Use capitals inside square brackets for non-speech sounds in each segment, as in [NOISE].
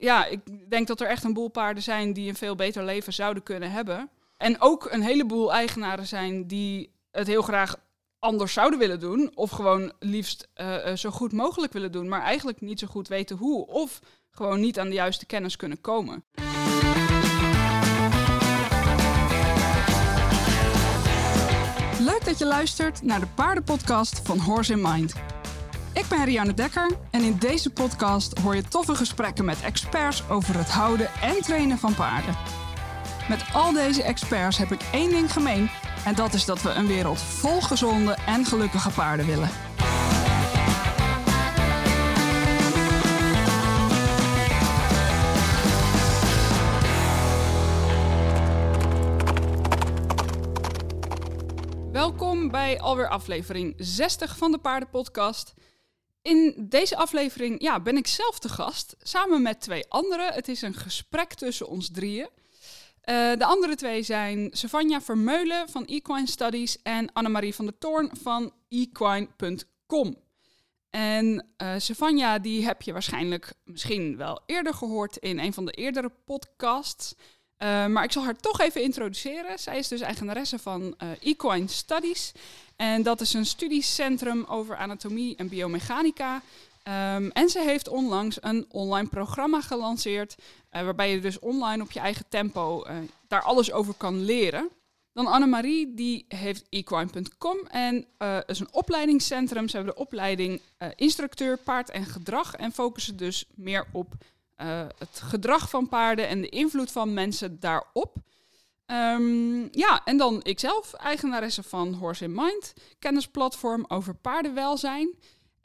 ja, ik denk dat er echt een boel paarden zijn die een veel beter leven zouden kunnen hebben. En ook een heleboel eigenaren zijn die het heel graag anders zouden willen doen. Of gewoon liefst uh, zo goed mogelijk willen doen, maar eigenlijk niet zo goed weten hoe. Of gewoon niet aan de juiste kennis kunnen komen. Leuk dat je luistert naar de paardenpodcast van Horse in Mind. Ik ben Rianne Dekker en in deze podcast hoor je toffe gesprekken met experts over het houden en trainen van paarden. Met al deze experts heb ik één ding gemeen en dat is dat we een wereld vol gezonde en gelukkige paarden willen. Welkom bij alweer aflevering 60 van de Paardenpodcast. In deze aflevering ja, ben ik zelf te gast, samen met twee anderen. Het is een gesprek tussen ons drieën. Uh, de andere twee zijn Savanja Vermeulen van Equine Studies en Annemarie van der Toorn van equine.com. En uh, Savanja, die heb je waarschijnlijk misschien wel eerder gehoord in een van de eerdere podcasts. Uh, maar ik zal haar toch even introduceren. Zij is dus eigenaresse van Equine Studies. En dat is een studiecentrum over anatomie en biomechanica. Um, en ze heeft onlangs een online programma gelanceerd, uh, waarbij je dus online op je eigen tempo uh, daar alles over kan leren. Dan Annemarie, die heeft equine.com en uh, is een opleidingscentrum. Ze hebben de opleiding instructeur paard en gedrag en focussen dus meer op het gedrag van paarden en de invloed van mensen daarop. Um, ja, en dan ikzelf, eigenaresse van Horse in Mind, kennisplatform over paardenwelzijn.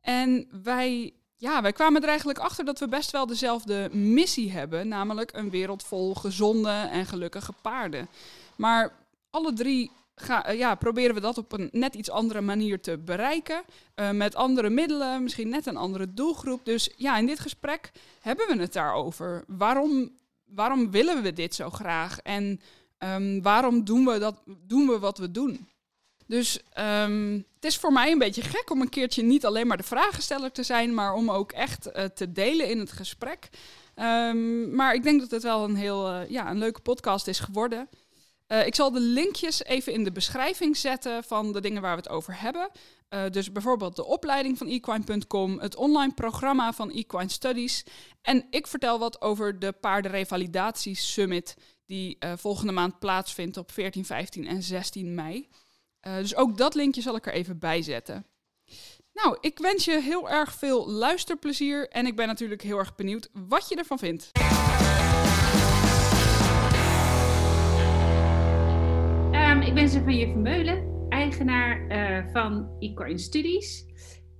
En wij, ja, wij kwamen er eigenlijk achter dat we best wel dezelfde missie hebben, namelijk een wereld vol gezonde en gelukkige paarden. Maar alle drie ga, uh, ja, proberen we dat op een net iets andere manier te bereiken. Uh, met andere middelen, misschien net een andere doelgroep. Dus ja, in dit gesprek hebben we het daarover. Waarom, waarom willen we dit zo graag? En um, waarom doen we, dat, doen we wat we doen? Dus um, het is voor mij een beetje gek om een keertje niet alleen maar de vragensteller te zijn, maar om ook echt uh, te delen in het gesprek. Um, maar ik denk dat het wel een heel uh, ja, een leuke podcast is geworden. Uh, ik zal de linkjes even in de beschrijving zetten van de dingen waar we het over hebben. Dus bijvoorbeeld de opleiding van equine.com, het online programma van Equine Studies. En ik vertel wat over de Paardenrevalidatie Summit, die uh, volgende maand plaatsvindt op 14, 15 en 16 mei. Uh, dus ook dat linkje zal ik er even bij zetten. Nou, ik wens je heel erg veel luisterplezier en ik ben natuurlijk heel erg benieuwd wat je ervan vindt. Um, ik ben Sylvie Vermeulen, eigenaar uh, van Equine Studies.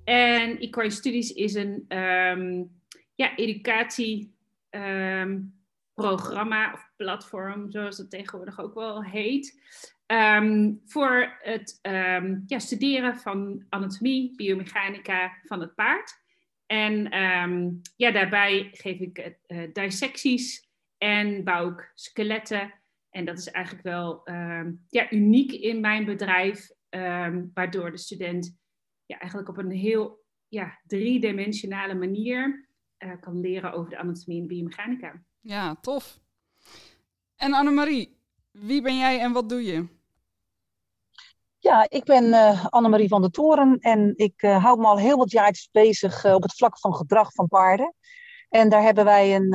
En Equine Studies is een um, ja, educatieprogramma um, of platform, zoals het tegenwoordig ook wel heet. Um, voor het um, ja, studeren van anatomie, biomechanica van het paard. En um, ja, daarbij geef ik uh, dissecties en bouw ik skeletten. En dat is eigenlijk wel ja, uniek in mijn bedrijf, waardoor de student ja, eigenlijk op een heel ja, driedimensionale manier uh, kan leren over de anatomie en biomechanica. Ja, tof. En Annemarie, wie ben jij en wat doe je? Ja, ik ben uh, Annemarie van der Toren en ik uh, hou me al heel wat jaar bezig uh, op het vlak van gedrag van paarden. En daar hebben wij een,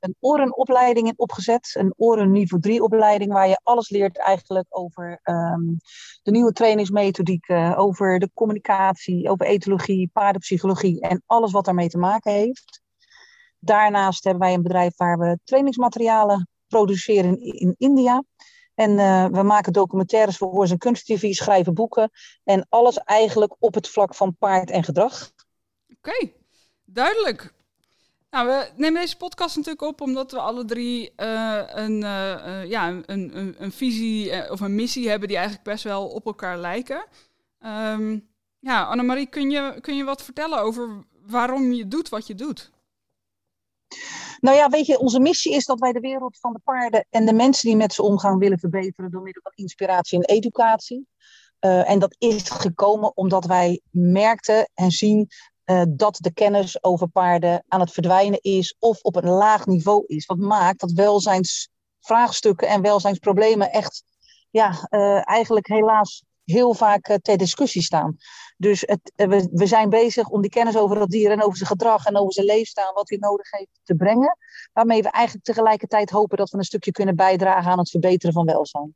een orenopleiding in opgezet, een oren niveau 3 opleiding, waar je alles leert eigenlijk over um, de nieuwe trainingsmethodiek, over de communicatie, over etologie, paardenpsychologie en alles wat daarmee te maken heeft. Daarnaast hebben wij een bedrijf waar we trainingsmaterialen produceren in, in India. En uh, we maken documentaires voor Hoors en Kunst TV, schrijven boeken. En alles eigenlijk op het vlak van paard en gedrag. Oké, duidelijk. Nou, we nemen deze podcast natuurlijk op omdat we alle drie uh, een, uh, ja, een, een, een visie of een missie hebben die eigenlijk best wel op elkaar lijken. Um, ja, Annemarie, kun je, kun je wat vertellen over waarom je doet wat je doet? Nou ja, weet je, onze missie is dat wij de wereld van de paarden en de mensen die met ze omgaan willen verbeteren door middel van inspiratie en educatie. Uh, en dat is gekomen omdat wij merkten en zien uh, dat de kennis over paarden aan het verdwijnen is of op een laag niveau is. Wat maakt dat welzijnsvraagstukken en welzijnsproblemen echt ja, uh, eigenlijk helaas heel vaak uh, ter discussie staan. Dus het, we, we, zijn bezig om die kennis over dat dier en over zijn gedrag en over zijn leefstijl, wat hij nodig heeft, te brengen. Waarmee we eigenlijk tegelijkertijd hopen dat we een stukje kunnen bijdragen aan het verbeteren van welzijn.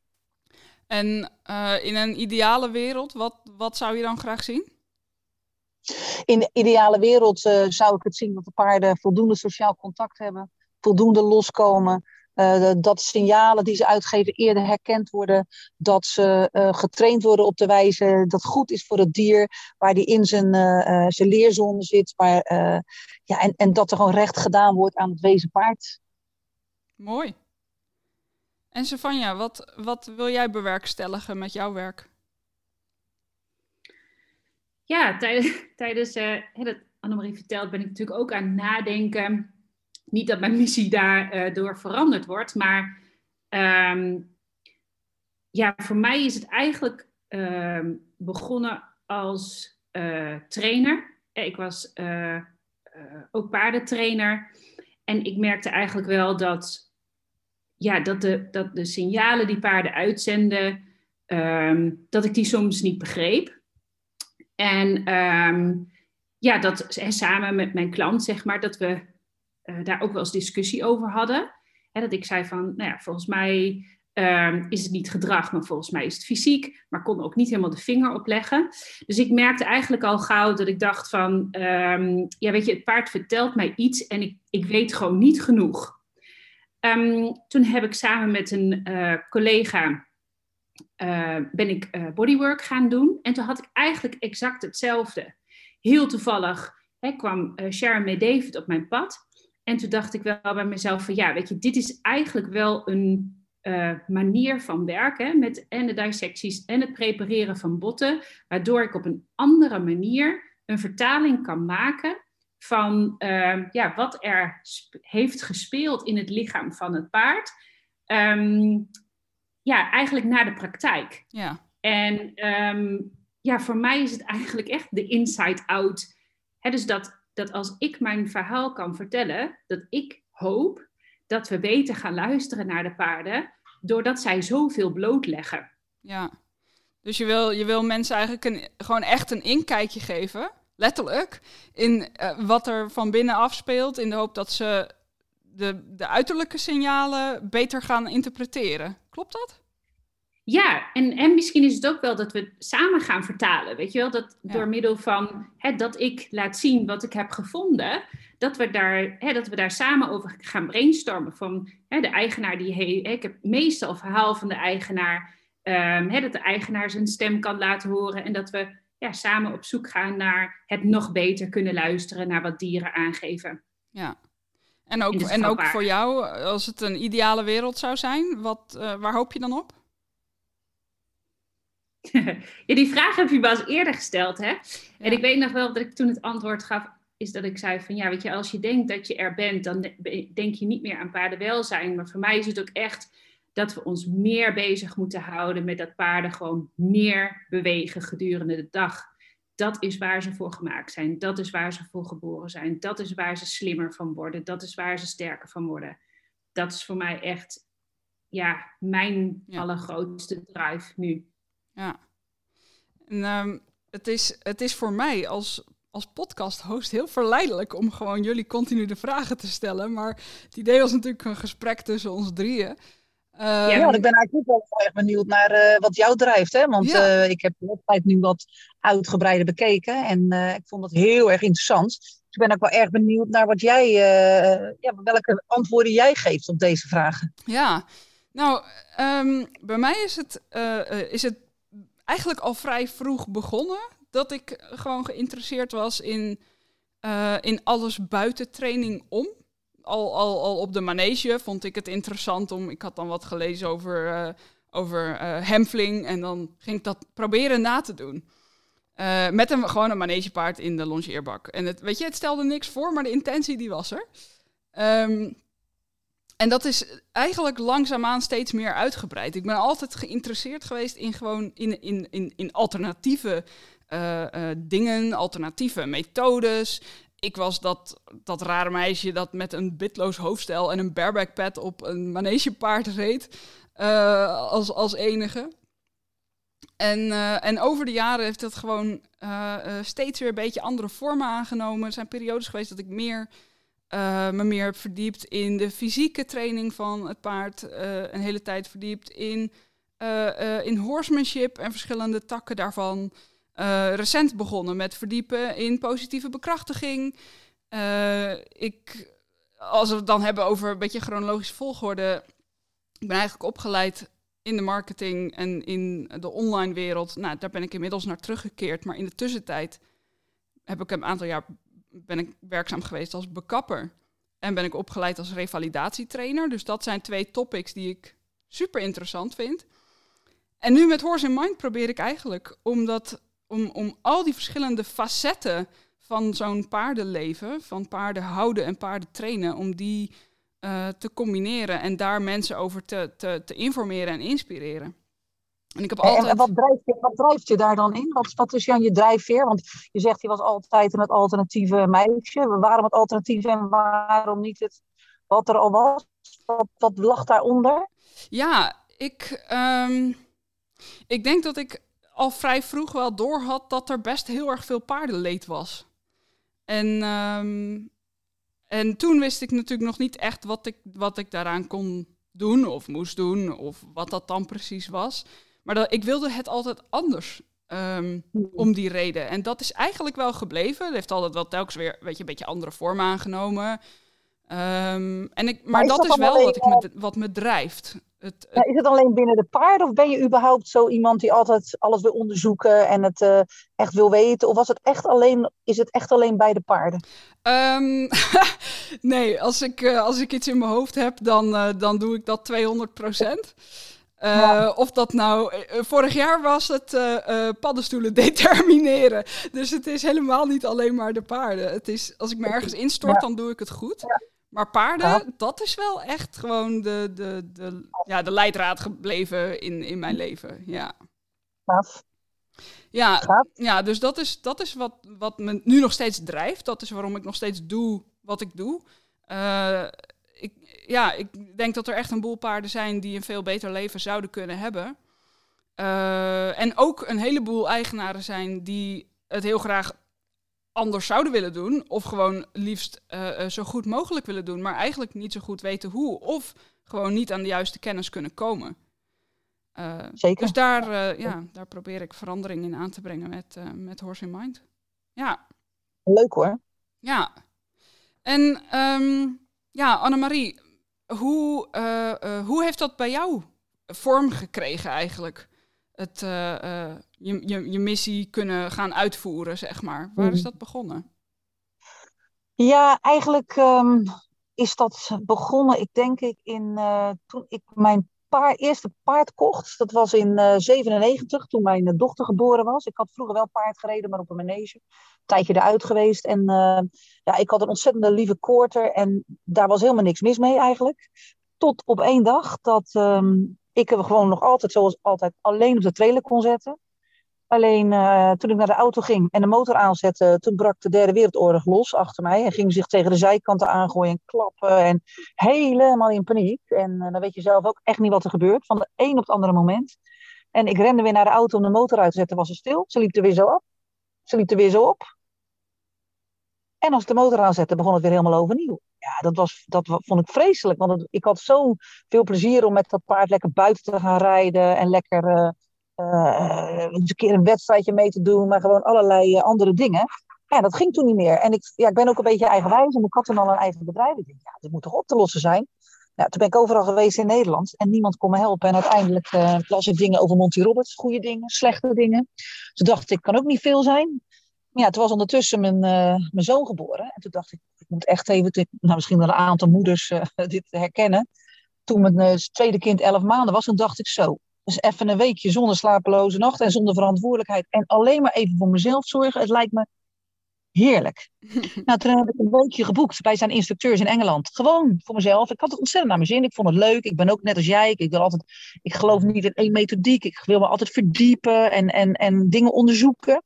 En uh, in een ideale wereld, wat, wat zou je dan graag zien? In de ideale wereld uh, zou ik het zien dat de paarden voldoende sociaal contact hebben, voldoende loskomen. Uh, dat signalen die ze uitgeven eerder herkend worden. Dat ze uh, getraind worden op de wijze dat goed is voor het dier. Waar die in zijn, uh, zijn leerzone zit. Maar, ja, en, en dat er gewoon recht gedaan wordt aan het wezen paard. Mooi. En Savanja, wat, wat wil jij bewerkstelligen met jouw werk? Ja, [LAUGHS] tijdens, tijdens uh, dat Annemarie vertelt, ben ik natuurlijk ook aan het nadenken. Niet dat mijn missie daardoor door veranderd wordt, maar um, ja, voor mij is het eigenlijk uh, begonnen als uh, trainer. Ik was ook paardentrainer en ik merkte eigenlijk wel dat, ja, dat, de, dat de signalen die paarden uitzenden, um, dat ik die soms niet begreep. En ja, dat samen met mijn klant, zeg maar, dat we uh, daar ook wel eens discussie over hadden. Hè, dat ik zei van, nou ja, volgens mij um, is het niet gedrag, maar volgens mij is het fysiek. Maar kon ook niet helemaal de vinger op leggen. Dus ik merkte eigenlijk al gauw dat ik dacht van, um, ja, weet je, het paard vertelt mij iets en ik, ik weet gewoon niet genoeg. toen heb ik samen met een uh, collega uh, ben ik bodywork gaan doen. En toen had ik eigenlijk exact hetzelfde. Heel toevallig hè, kwam Sharon May David op mijn pad. En toen dacht ik wel bij mezelf van ja, weet je, dit is eigenlijk wel een manier van werken met en de dissecties en het prepareren van botten, waardoor ik op een andere manier een vertaling kan maken van ja, wat er heeft gespeeld in het lichaam van het paard. Um, ja, eigenlijk naar de praktijk. Ja. En um, ja, voor mij is het eigenlijk echt de inside out. He, dus dat, dat als ik mijn verhaal kan vertellen, dat ik hoop dat we beter gaan luisteren naar de paarden, doordat zij zoveel blootleggen. Ja, dus je wil, je wil mensen eigenlijk een, gewoon echt een inkijkje geven, letterlijk, in uh, wat er van binnen afspeelt, in de hoop dat ze de, de uiterlijke signalen beter gaan interpreteren. Klopt dat? Ja, en, en misschien is het ook wel dat we samen gaan vertalen. Weet je wel, dat ja. door middel van hè, dat ik laat zien wat ik heb gevonden, dat we daar, hè, dat we daar samen over gaan brainstormen. Van hè, de eigenaar die heeft, ik heb meestal verhaal van de eigenaar, um, hè, dat de eigenaar zijn stem kan laten horen en dat we ja, samen op zoek gaan naar het nog beter kunnen luisteren naar wat dieren aangeven. Ja, en ook, en ook voor jou, als het een ideale wereld zou zijn, wat, uh, waar hoop je dan op? [LAUGHS] ja, die vraag heb je wel eens eerder gesteld, hè? Ja. En ik weet nog wel dat ik toen het antwoord gaf, is dat ik zei van ja, weet je, als je denkt dat je er bent, dan denk je niet meer aan paardenwelzijn. Maar voor mij is het ook echt dat we ons meer bezig moeten houden met dat paarden gewoon meer bewegen gedurende de dag. Dat is waar ze voor gemaakt zijn. Dat is waar ze voor geboren zijn. Dat is waar ze slimmer van worden. Dat is waar ze sterker van worden. Dat is voor mij echt ja, mijn ja. allergrootste drive nu. Ja. En, um, het, is, het is voor mij als, als podcast-host heel verleidelijk om gewoon jullie continu de vragen te stellen. Maar het idee was natuurlijk een gesprek tussen ons drieën. Um, ja, want ik ben eigenlijk ook wel erg benieuwd naar uh, wat jou drijft. Hè? Want ja. uh, ik heb de website nu wat uitgebreider bekeken en uh, ik vond het heel erg interessant. Dus ik ben ook wel erg benieuwd naar wat jij, ja, welke antwoorden jij geeft op deze vragen. Ja, nou, um, bij mij is het, is het eigenlijk al vrij vroeg begonnen. Dat ik gewoon geïnteresseerd was in, uh, in alles buiten training om. Al, al, al op de manege vond ik het interessant om. Ik had dan wat gelezen over, uh, over uh, hemfling. En dan ging ik dat proberen na te doen. met een, gewoon een manegepaard in de longeerbak. En het, weet je, het stelde niks voor, maar de intentie die was er. Um, en dat is eigenlijk langzaamaan steeds meer uitgebreid. Ik ben altijd geïnteresseerd geweest in gewoon in, in, in, in alternatieve dingen, alternatieve methodes. Ik was dat, dat rare meisje dat met een bitloos hoofdstel en een bareback pad op een manegepaard reed. als, als enige. En, en over de jaren heeft dat gewoon steeds weer een beetje andere vormen aangenomen. Er zijn periodes geweest dat ik meer uh, me meer heb verdiept in de fysieke training van het paard. Uh, een hele tijd verdiept in, uh, in horsemanship en verschillende takken daarvan. recent begonnen met verdiepen in positieve bekrachtiging. ik, als we het dan hebben over een beetje chronologische volgorde. Ik ben eigenlijk opgeleid in de marketing en in de online wereld. Nou, daar ben ik inmiddels naar teruggekeerd. Maar in de tussentijd heb ik een aantal jaar ben ik werkzaam geweest als bekapper. En ben ik opgeleid als revalidatietrainer. Dus dat zijn twee topics die ik super interessant vind. En nu met Horse in Mind probeer ik eigenlijk om, dat, om, om al die verschillende facetten van zo'n paardenleven, van paarden houden en paarden trainen, om die uh, te combineren en daar mensen over te, te, te informeren en inspireren. En, ik heb altijd... en wat, drijft je, wat drijft je daar dan in? Wat, wat is Jan je drijfveer? Want je zegt je was altijd een alternatieve meisje. Waarom het alternatief en waarom niet het wat er al was? Wat, wat lag daaronder? Ja, ik, um, ik denk dat ik al vrij vroeg wel doorhad dat er best heel erg veel paardenleed was. En, um, en toen wist ik natuurlijk nog niet echt wat ik, wat ik daaraan kon doen of moest doen of wat dat dan precies was. Maar dat, ik wilde het altijd anders. Um, om die reden. En dat is eigenlijk wel gebleven. Het heeft altijd wel telkens weer weet je, een beetje andere vorm aangenomen. Um, en ik, maar, dat, is wel wat, ik me, wat me drijft. Het, is het alleen binnen de paarden of ben je überhaupt zo iemand die altijd alles wil onderzoeken en het uh, echt wil weten? Of was het echt alleen, is het echt alleen bij de paarden? Um, [LAUGHS] nee, als ik, uh, als ik iets in mijn hoofd heb, dan, uh, dan doe ik dat 200 procent. Uh, Of dat nou, uh, vorig jaar was het uh, paddenstoelen [LAUGHS] determineren. Dus het is helemaal niet alleen maar de paarden. Het is, als ik me ergens instort, dan doe ik het goed. Ja. Maar paarden, dat is wel echt gewoon de, de, de, ja, de leidraad gebleven in, in mijn leven. Ja. Ja, ja, dus dat is, dat is wat, wat me nu nog steeds drijft. Dat is waarom ik nog steeds doe wat ik doe ja, ik denk dat er echt een boel paarden zijn die een veel beter leven zouden kunnen hebben. Uh, en ook een heleboel eigenaren zijn die het heel graag anders zouden willen doen. Of gewoon liefst uh, zo goed mogelijk willen doen, maar eigenlijk niet zo goed weten hoe. Of gewoon niet aan de juiste kennis kunnen komen. Uh, Zeker. Dus daar, ja, daar probeer ik verandering in aan te brengen met, met Horse in Mind. Ja. Leuk hoor. Ja. En um, ja, Annemarie, hoe, uh, uh, hoe heeft dat bij jou vorm gekregen eigenlijk? Het, uh, je, je, je missie kunnen gaan uitvoeren, zeg maar. Waar is hmm. dat begonnen? Ja, eigenlijk um, is dat begonnen, ik denk ik, in, toen ik mijn paard, eerste paard kocht. Dat was in 97, toen mijn dochter geboren was. Ik had vroeger wel paard gereden, maar op een manege tijdje eruit geweest. En uh, ja, ik had een ontzettende lieve koorter. En daar was helemaal niks mis mee eigenlijk. Tot op één dag dat um, ik hem gewoon nog altijd zoals altijd alleen op de trailer kon zetten. Alleen uh, toen ik naar de auto ging en de motor aanzette, toen brak de derde wereldoorlog los achter mij. En ging zich tegen de zijkanten aangooien en klappen. En helemaal in paniek. En uh, dan weet je zelf ook echt niet wat er gebeurt. Van de een op het andere moment. En ik rende weer naar de auto om de motor uit te zetten, was ze stil. Ze liep er weer zo op. Ze liep er weer zo op. En als de motor aanzette, begon het weer helemaal overnieuw. Ja, dat, was, dat vond ik vreselijk. Want ik had zo veel plezier om met dat paard lekker buiten te gaan rijden. En lekker uh, uh, eens een keer een wedstrijdje mee te doen. Maar gewoon allerlei uh, andere dingen. Ja, dat ging toen niet meer. En ik, ja, ik ben ook een beetje eigenwijs. En ik had toen al een eigen bedrijf. Ik dacht, ja, dit moet toch op te lossen zijn. Nou, toen ben ik overal geweest in Nederland en niemand kon me helpen. En uiteindelijk las ik dingen over Monty Roberts, goede dingen, slechte dingen. Toen dacht ik, kan ook niet veel zijn ja, toen was ondertussen mijn, uh, mijn zoon geboren. En toen dacht ik, ik moet echt even, nou, misschien wel een aantal moeders uh, [LAUGHS] dit herkennen. Toen mijn uh, tweede kind elf maanden was, toen dacht ik zo. Dus even een weekje zonder slapeloze nacht en zonder verantwoordelijkheid. En alleen maar even voor mezelf zorgen. Het lijkt me Heerlijk. [LAUGHS] nou, toen heb ik een weekje geboekt bij zijn instructeurs in Engeland. Gewoon voor mezelf. Ik had het ontzettend naar mijn zin. Ik vond het leuk. Ik ben ook net als jij. Ik, wil altijd, ik geloof niet in één methodiek. Ik wil me altijd verdiepen en, en, en dingen onderzoeken.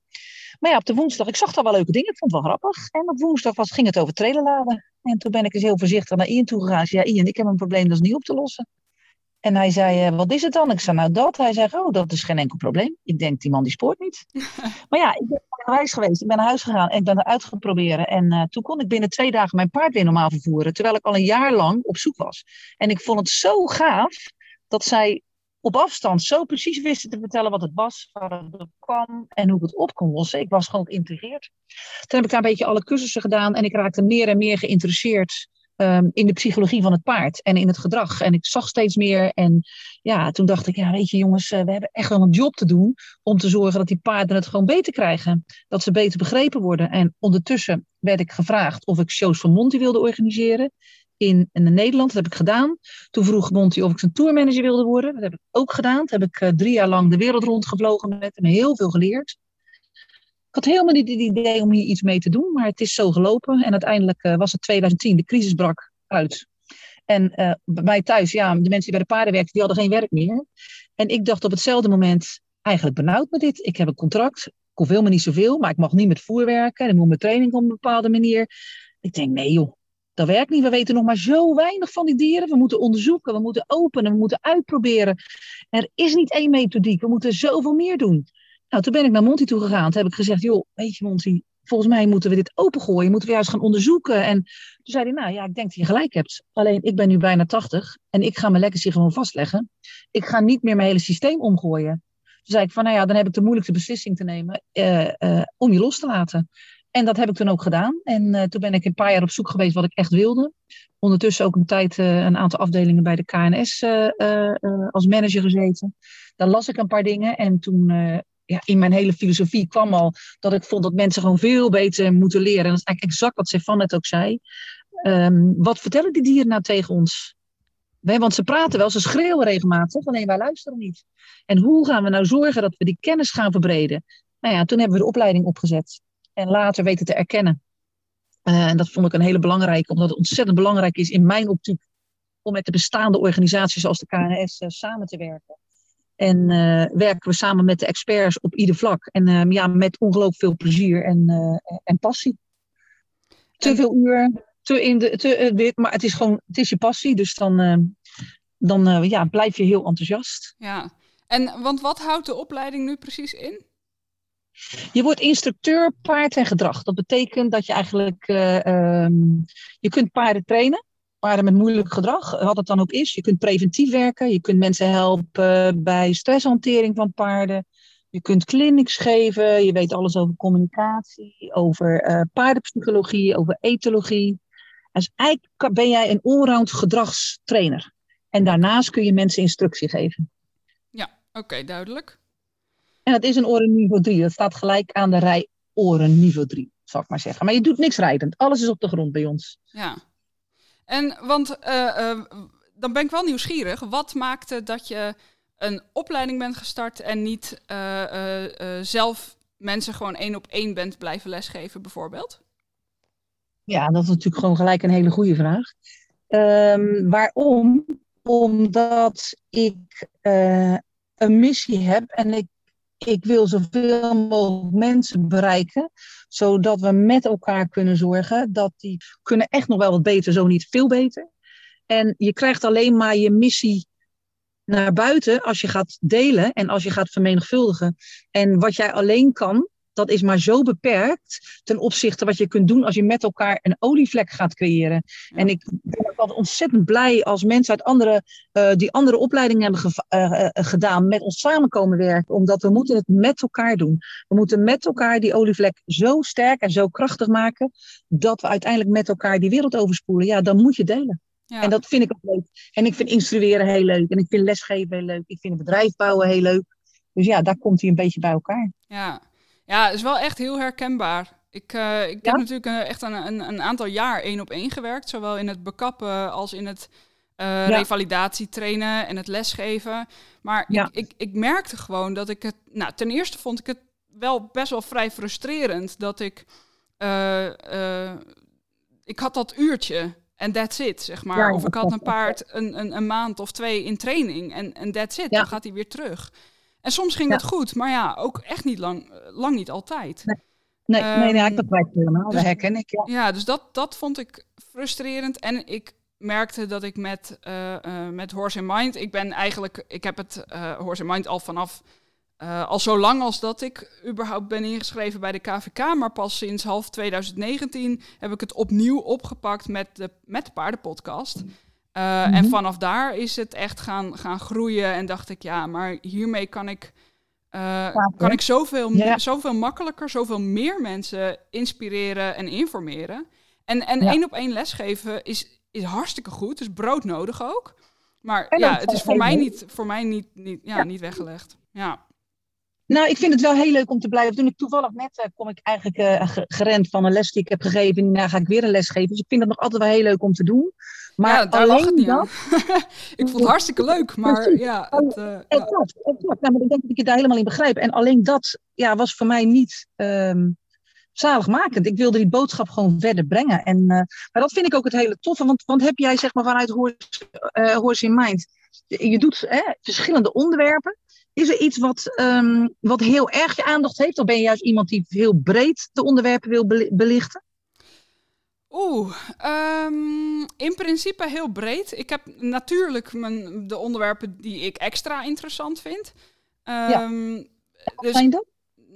Maar ja, op de woensdag, ik zag daar wel leuke dingen. Ik vond het wel grappig. En op woensdag was, ging het over trailerladen. En toen ben ik eens heel voorzichtig naar Ian toe gegaan. Ik zei, ja, Ian, ik heb een probleem, dat is niet op te lossen. En hij zei, eh, wat is het dan? Ik zei, nou dat. Hij zei, oh, dat is geen enkel probleem. Ik denk, die man die spoort niet. [LAUGHS] maar ja, ik ben huis geweest. Ik ben naar huis gegaan en ik ben eruit gaan proberen. En uh, toen kon ik binnen twee dagen mijn paard weer normaal vervoeren. Terwijl ik al een jaar lang op zoek was. En ik vond het zo gaaf dat zij op afstand zo precies wisten te vertellen wat het was, waar het kwam en hoe ik het op kon lossen. Ik was gewoon geïntegreerd. Toen heb ik daar een beetje alle cursussen gedaan en ik raakte meer en meer geïnteresseerd Ehm, in de psychologie van het paard en in het gedrag. En ik zag steeds meer. En ja, toen dacht ik, ja, weet je jongens, uh, we hebben echt wel een job te doen om te zorgen dat die paarden het gewoon beter krijgen. Dat ze beter begrepen worden. En ondertussen werd ik gevraagd of ik shows van Monty wilde organiseren. In, in Nederland, dat heb ik gedaan. Toen vroeg Monty of ik zijn tourmanager wilde worden. Dat heb ik ook gedaan. Dat heb ik uh, drie jaar lang de wereld rondgevlogen met en heel veel geleerd. Ik had helemaal niet het idee om hier iets mee te doen, maar het is zo gelopen. En uiteindelijk uh, was het 2010, de crisis brak uit. En uh, bij mij thuis, ja, de mensen die bij de paarden werkten, die hadden geen werk meer. En ik dacht op hetzelfde moment, eigenlijk benauwd met dit. Ik heb een contract, ik hoef helemaal niet zoveel, maar ik mag niet met voer werken. En ik moet mijn training op een bepaalde manier. Ik denk, nee joh, dat werkt niet. We weten nog maar zo weinig van die dieren. We moeten onderzoeken, we moeten openen, we moeten uitproberen. Er is niet één methodiek, we moeten zoveel meer doen. Nou, toen ben ik naar Monty toe gegaan. Toen heb ik gezegd, joh, weet je Monty, volgens mij moeten we dit opengooien. Moeten we juist gaan onderzoeken. En toen zei hij, nou ja, ik denk dat je gelijk hebt. Alleen, ik ben nu bijna 80 en ik ga mijn legacy gewoon vastleggen. Ik ga niet meer mijn hele systeem omgooien. Toen zei ik van, nou ja, dan heb ik de moeilijkste beslissing te nemen uh, uh, om je los te laten. En dat heb ik toen ook gedaan. En uh, toen ben ik een paar jaar op zoek geweest wat ik echt wilde. Ondertussen ook een tijd een aantal afdelingen bij de KNS als manager gezeten. Daar las ik een paar dingen en toen ja, in mijn hele filosofie kwam al dat ik vond dat mensen gewoon veel beter moeten leren. En dat is eigenlijk exact wat Stefan net ook zei. Um, wat vertellen die dieren nou tegen ons? Nee, want ze praten wel, ze schreeuwen regelmatig, alleen wij luisteren niet. En hoe gaan we nou zorgen dat we die kennis gaan verbreden? Nou ja, toen hebben we de opleiding opgezet. En later weten te erkennen. Uh, en dat vond ik een hele belangrijke, omdat het ontzettend belangrijk is in mijn optiek om met de bestaande organisaties zoals de KNS uh, samen te werken. En uh, werken we samen met de experts op ieder vlak. En ja, met ongelooflijk veel plezier en, en passie. Te veel uur, te in de, te, maar het is gewoon, het is je passie. Dus dan, dan ja, blijf je heel enthousiast. Ja, en want wat houdt de opleiding nu precies in? Je wordt instructeur paard en gedrag. Dat betekent dat je eigenlijk, um, je kunt paarden trainen paarden met moeilijk gedrag, wat het dan ook is. Je kunt preventief werken, je kunt mensen helpen bij stresshantering van paarden. Je kunt clinics geven, je weet alles over communicatie, over uh, paardenpsychologie, over etologie. Dus eigenlijk ben jij een allround gedragstrainer. En daarnaast kun je mensen instructie geven. Ja, oké, duidelijk. En dat is een oren niveau 3. Dat staat gelijk aan de rij oren niveau 3, zal ik maar zeggen. Maar je doet niks rijdend. Alles is op de grond bij ons. Ja, en want uh, uh, dan ben ik wel nieuwsgierig. Wat maakte dat je een opleiding bent gestart en niet uh, zelf mensen gewoon één op één bent blijven lesgeven, bijvoorbeeld? Ja, dat is natuurlijk gewoon gelijk een hele goede vraag. Um, waarom? Omdat ik een missie heb en ik ik wil zoveel mogelijk mensen bereiken, zodat we met elkaar kunnen zorgen dat die kunnen echt nog wel wat beter, zo niet veel beter. En je krijgt alleen maar je missie naar buiten als je gaat delen en als je gaat vermenigvuldigen. En wat jij alleen kan, dat is maar zo beperkt ten opzichte wat je kunt doen als je met elkaar een olievlek gaat creëren. En ik ben ook altijd ontzettend blij als mensen uit andere, uh, die andere opleidingen hebben uh, uh, gedaan, met ons samenkomen werken, omdat we moeten het met elkaar doen. We moeten met elkaar die olievlek zo sterk en zo krachtig maken, dat we uiteindelijk met elkaar die wereld overspoelen. Ja, dan moet je delen. Ja. En dat vind ik ook leuk. En ik vind instrueren heel leuk. En ik vind lesgeven heel leuk. Ik vind het bedrijf bouwen heel leuk. Dus ja, daar komt hij een beetje bij elkaar. Ja, ja, het is wel echt heel herkenbaar. Ik, uh, ik ja? heb natuurlijk uh, echt een, een, een, aantal jaar één op één gewerkt. Zowel in het bekappen als in het uh, ja. revalidatie trainen en het lesgeven. Maar ja. ik, ik, ik, merkte gewoon dat ik het... Nou, ten eerste vond ik het wel best wel vrij frustrerend dat ik ik had dat uurtje en that's it, zeg maar. of ik had een [LAUGHS] paard een, een, een, maand of twee in training en, en that's it. Dan gaat hij weer terug. En soms ging het goed, maar ja, ook echt niet lang, lang niet altijd. Nee, nee, nee, nee, dat begrijp helemaal. Dus, dat herken ik, ja. Ja, dus dat, dat vond ik frustrerend. En ik merkte dat ik met, uh, uh, met Horse in Mind, ik ben eigenlijk, ik heb het uh, Horse in Mind al vanaf al zo lang als dat ik überhaupt ben ingeschreven bij de KVK, maar pas sinds half 2019 heb ik het opnieuw opgepakt met de, met de paardenpodcast. Uh, mm-hmm. En vanaf daar is het echt gaan, gaan groeien en dacht ik, ja, maar hiermee kan ik, uh, kan ik zoveel, ja. zoveel makkelijker, zoveel meer mensen inspireren en informeren. En, en één op één lesgeven is, is hartstikke goed, dus broodnodig ook. Maar ja, het is voor mij niet, voor mij niet, niet, ja, niet weggelegd. Ja. Nou, ik vind het wel heel leuk om te blijven doen. Ik toevallig net uh, kom ik eigenlijk uh, gerend van een les die ik heb gegeven. En daarna ga ik weer een les geven. Dus ik vind het nog altijd wel heel leuk om te doen. Maar ja, daar alleen niet dat... [LAUGHS] ik vond het hartstikke leuk, maar ja. Het, uh, exact, exact. Nou, maar ik denk dat ik je daar helemaal in begrijp. En alleen dat ja, was voor mij niet um, zaligmakend. Ik wilde die boodschap gewoon verder brengen. En, maar dat vind ik ook het hele toffe. Want, want heb jij zeg maar vanuit Horse, Horse in Mind... Je doet hè, verschillende onderwerpen. Is er iets wat, um, wat heel erg je aandacht heeft? Of ben je juist iemand die heel breed de onderwerpen wil belichten? Oeh, um, in principe heel breed. Ik heb natuurlijk mijn, de onderwerpen die ik extra interessant vind. Um, ja. dus, zijn dat?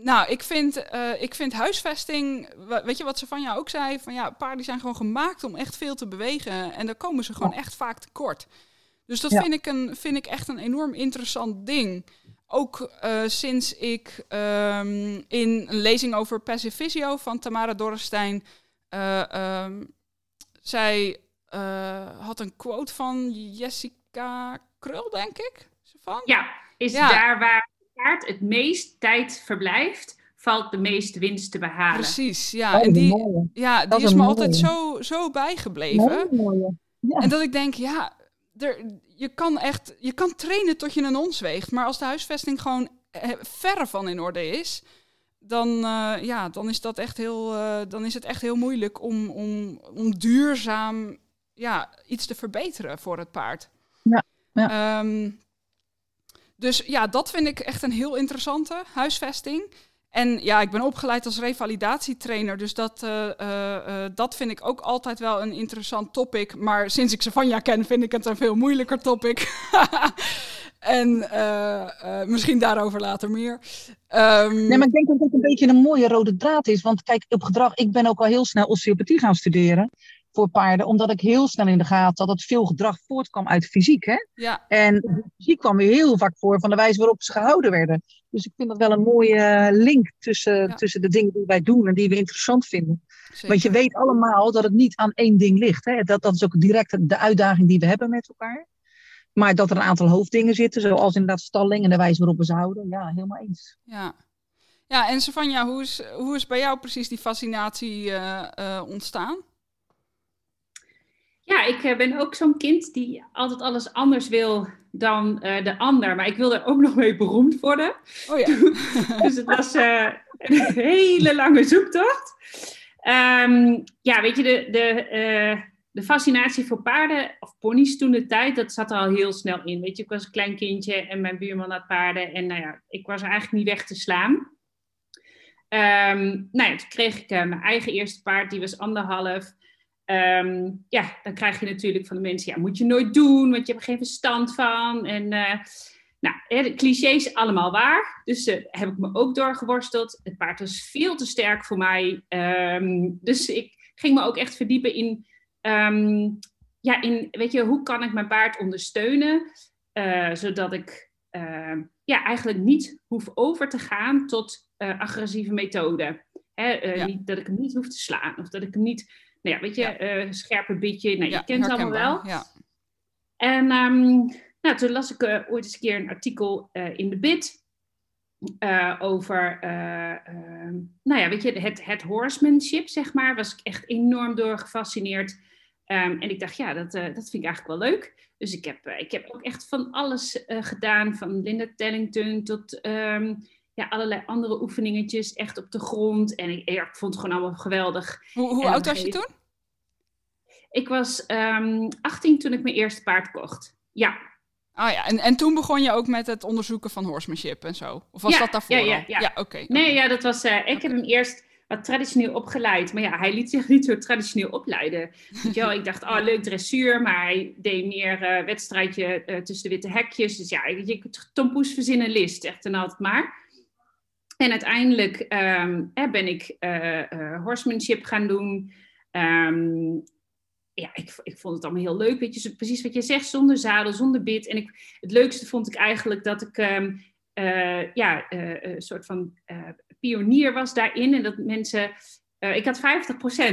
Nou, ik vind, uh, ik vind huisvesting, weet je wat ze van jou ook zei? Van ja, paarden zijn gewoon gemaakt om echt veel te bewegen. En daar komen ze gewoon ja. echt vaak tekort. Dus dat ja. vind, ik een, vind ik echt een enorm interessant ding ook uh, sinds ik um, in een lezing over Passivisio van Tamara Dorrestein. Uh, um, zij uh, had een quote van Jessica Krul, denk ik. Van? Ja, is ja. daar waar het paard het meest tijd verblijft, valt de meeste winst te behalen. Precies, ja. Oh, en die, ja, die is, is me altijd zo, zo bijgebleven. Ja. En dat ik denk, ja, er, je kan echt, je kan trainen tot je een ons weegt. Maar als de huisvesting gewoon eh, verre van in orde is, dan, uh, ja, dan, is dat echt heel, uh, dan is het echt heel moeilijk om, om, om duurzaam ja, iets te verbeteren voor het paard. Ja, ja. Um, dus ja, dat vind ik echt een heel interessante huisvesting. En ja, ik ben opgeleid als revalidatietrainer, dus dat, uh, uh, dat vind ik ook altijd wel een interessant topic. Maar sinds ik Savanja ken, vind ik het een veel moeilijker topic. [LAUGHS] en misschien daarover later meer. Um, nee, maar ik denk dat het een beetje een mooie rode draad is. Want kijk, op gedrag, ik ben ook al heel snel osteopathie gaan studeren voor paarden, omdat ik heel snel in de gaten had dat veel gedrag voortkwam uit fysiek. Hè? Ja. En fysiek kwam weer heel vaak voor van de wijze waarop ze gehouden werden. Dus ik vind dat wel een mooie link tussen, ja. tussen de dingen die wij doen en die we interessant vinden. Zeker. Want je weet allemaal dat het niet aan één ding ligt. Hè? Dat, dat is ook direct de uitdaging die we hebben met elkaar. Maar dat er een aantal hoofddingen zitten, zoals inderdaad stalling en de wijze waarop we ze houden. Ja, helemaal eens. Ja. Ja, en Savanja, hoe is, hoe is bij jou precies die fascinatie uh, uh, ontstaan? Ja, ik uh, ben ook zo'n kind die altijd alles anders wil dan uh, de ander. Maar ik wil er ook [LAUGHS] nog mee beroemd worden. Oh ja. [LAUGHS] dus het was uh, een hele lange zoektocht. Um, ja, weet je, de, de, de fascinatie voor paarden, of ponies toen de tijd, dat zat er al heel snel in. Weet je, ik was een klein kindje en mijn buurman had paarden. En nou ja, ik was er eigenlijk niet weg te slaan. Um, nou ja, toen kreeg ik mijn eigen eerste paard, die was anderhalf. Um, ja, dan krijg je natuurlijk van de mensen, ja, moet je nooit doen, want je hebt er geen verstand van. En uh, nou, de clichés allemaal waar. Dus uh, heb ik me ook doorgeworsteld. Het paard was veel te sterk voor mij. Um, dus ik ging me ook echt verdiepen in, um, ja, in, weet je, hoe kan ik mijn paard ondersteunen, uh, zodat ik ja, eigenlijk niet hoef over te gaan tot agressieve methoden. Hè, ja. niet, dat ik hem niet hoef te slaan of dat ik hem niet nou ja, weet je, ja. Uh, scherpe bitje. Nou, ja, je kent het allemaal wel. Ja. En um, nou, toen las ik uh, ooit eens een keer een artikel uh, in de Bit. over, ehm, nou ja, weet je, het, het horsemanship, zeg maar. Was ik echt enorm door gefascineerd. Um, en ik dacht, ja, dat, dat vind ik eigenlijk wel leuk. Dus ik heb, ik heb ook echt van alles gedaan. Van Linda Tellington tot ja, allerlei andere oefeningetjes echt op de grond. En ik, ik vond het gewoon allemaal geweldig. Hoe, hoe oud was je toen? Ik was um, ehm, 18 toen ik mijn eerste paard kocht. Ja. Ah ja, en, en toen begon je ook met het onderzoeken van horsemanship en zo? Of was dat daarvoor ja, ja, ja. ja oké. Nee, ja, dat was... Uh, ik heb hem eerst wat traditioneel opgeleid. Maar ja, hij liet zich [LAUGHS] niet zo traditioneel opleiden. Ik dacht, oh leuk dressuur. Maar hij deed meer uh, wedstrijdje uh, tussen de witte hekjes. Dus ja, je tompoes verzinnen list. Echt en altijd maar. En uiteindelijk um, ben ik horsemanship gaan doen. Um, ja, ik, ik vond het allemaal heel leuk. Weet je, precies wat je zegt, zonder zadel, zonder bit. En ik, het leukste vond ik eigenlijk dat ik um, uh, ja, een soort van pionier was daarin. En dat mensen. ik had 50%,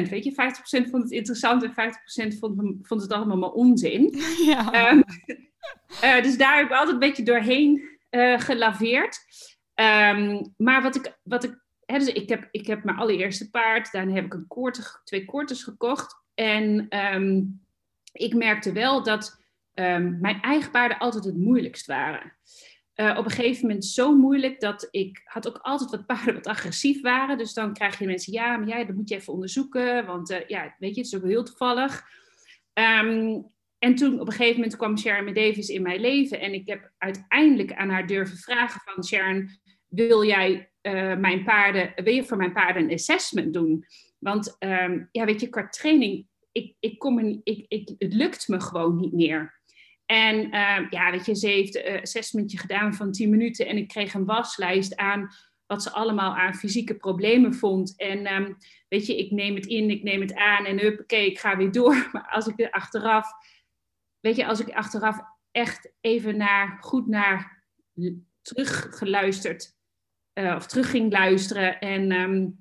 weet je, 50% vond het interessant en 50% vond, vond het allemaal maar onzin. [LAUGHS] Ja. Dus daar heb ik altijd een beetje doorheen gelaveerd. Um, maar wat ik, wat ik, hè, dus ik heb, ik heb mijn allereerste paard, daarna heb ik een twee koortes gekocht. En ehm, ik merkte wel dat um, mijn eigen paarden altijd het moeilijkst waren. Uh, op een gegeven moment zo moeilijk dat ik had ook altijd wat paarden wat agressief waren. Dus dan krijg je mensen, ja, maar jij, dat moet je even onderzoeken. Want uh, ja, weet je, het is ook heel toevallig. En toen op een gegeven moment kwam Sharon Davis in mijn leven. En ik heb uiteindelijk aan haar durven vragen van Sharon, wil jij uh, mijn paarden, wil je voor mijn paarden een assessment doen? Want um, ja, weet je, qua training, ik, ik kom ik, ik, het lukt me gewoon niet meer. En uh, ja, weet je, ze heeft een assessmentje gedaan van 10 minuten en ik kreeg een waslijst aan wat ze allemaal aan fysieke problemen vond. En um, weet je, ik neem het in, ik neem het aan en huppakee, ik ga weer door. [LAUGHS] Maar als ik er achteraf, weet je, als ik achteraf echt even naar, goed naar teruggeluisterd uh, of terug ging luisteren en... Um,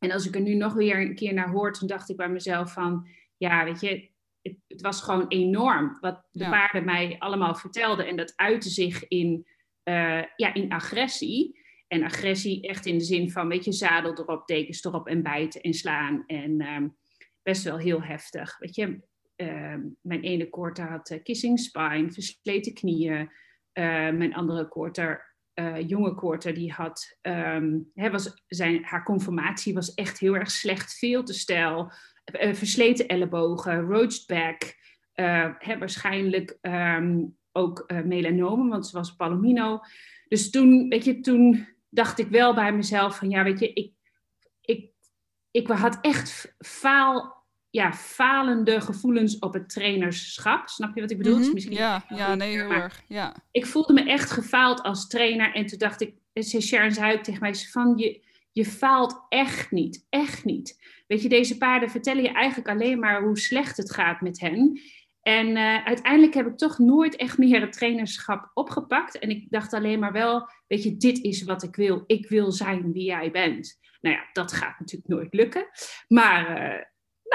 en als ik er nu nog weer een keer naar hoor, toen dacht ik bij mezelf van, ja, weet je, het, het was gewoon enorm wat de paarden mij allemaal vertelden. En dat uitte zich in, uh, ja, in agressie. En agressie echt in de zin van, weet je, zadel erop, dekens erop en bijten en slaan. En um, best wel heel heftig. Weet je, uh, mijn ene koorter had uh, kissing spine, versleten knieën. Uh, mijn andere koorter uh, jonge Korter, die had, um, was zijn, haar conformatie was echt heel erg slecht, veel te stijl, uh, versleten ellebogen, roached back, uh, waarschijnlijk um, ook melanomen, want ze was palomino. Dus toen, weet je, toen dacht ik wel bij mezelf van, ja, weet je, ik, ik, ik had echt faal ja, falende gevoelens op het trainerschap. Snap je wat ik bedoel? Mm -hmm. Misschien ja, ja, nee, heel erg. Ja. Ik voelde me echt gefaald als trainer. En toen dacht ik, Sharon zei ook tegen mij van, je, je faalt echt niet, echt niet. Weet je, deze paarden vertellen je eigenlijk alleen maar hoe slecht het gaat met hen. En uh, uiteindelijk heb ik toch nooit echt meer het trainerschap opgepakt. En ik dacht alleen maar wel, weet je, dit is wat ik wil. Ik wil zijn wie jij bent. Nou ja, dat gaat natuurlijk nooit lukken. Maar uh,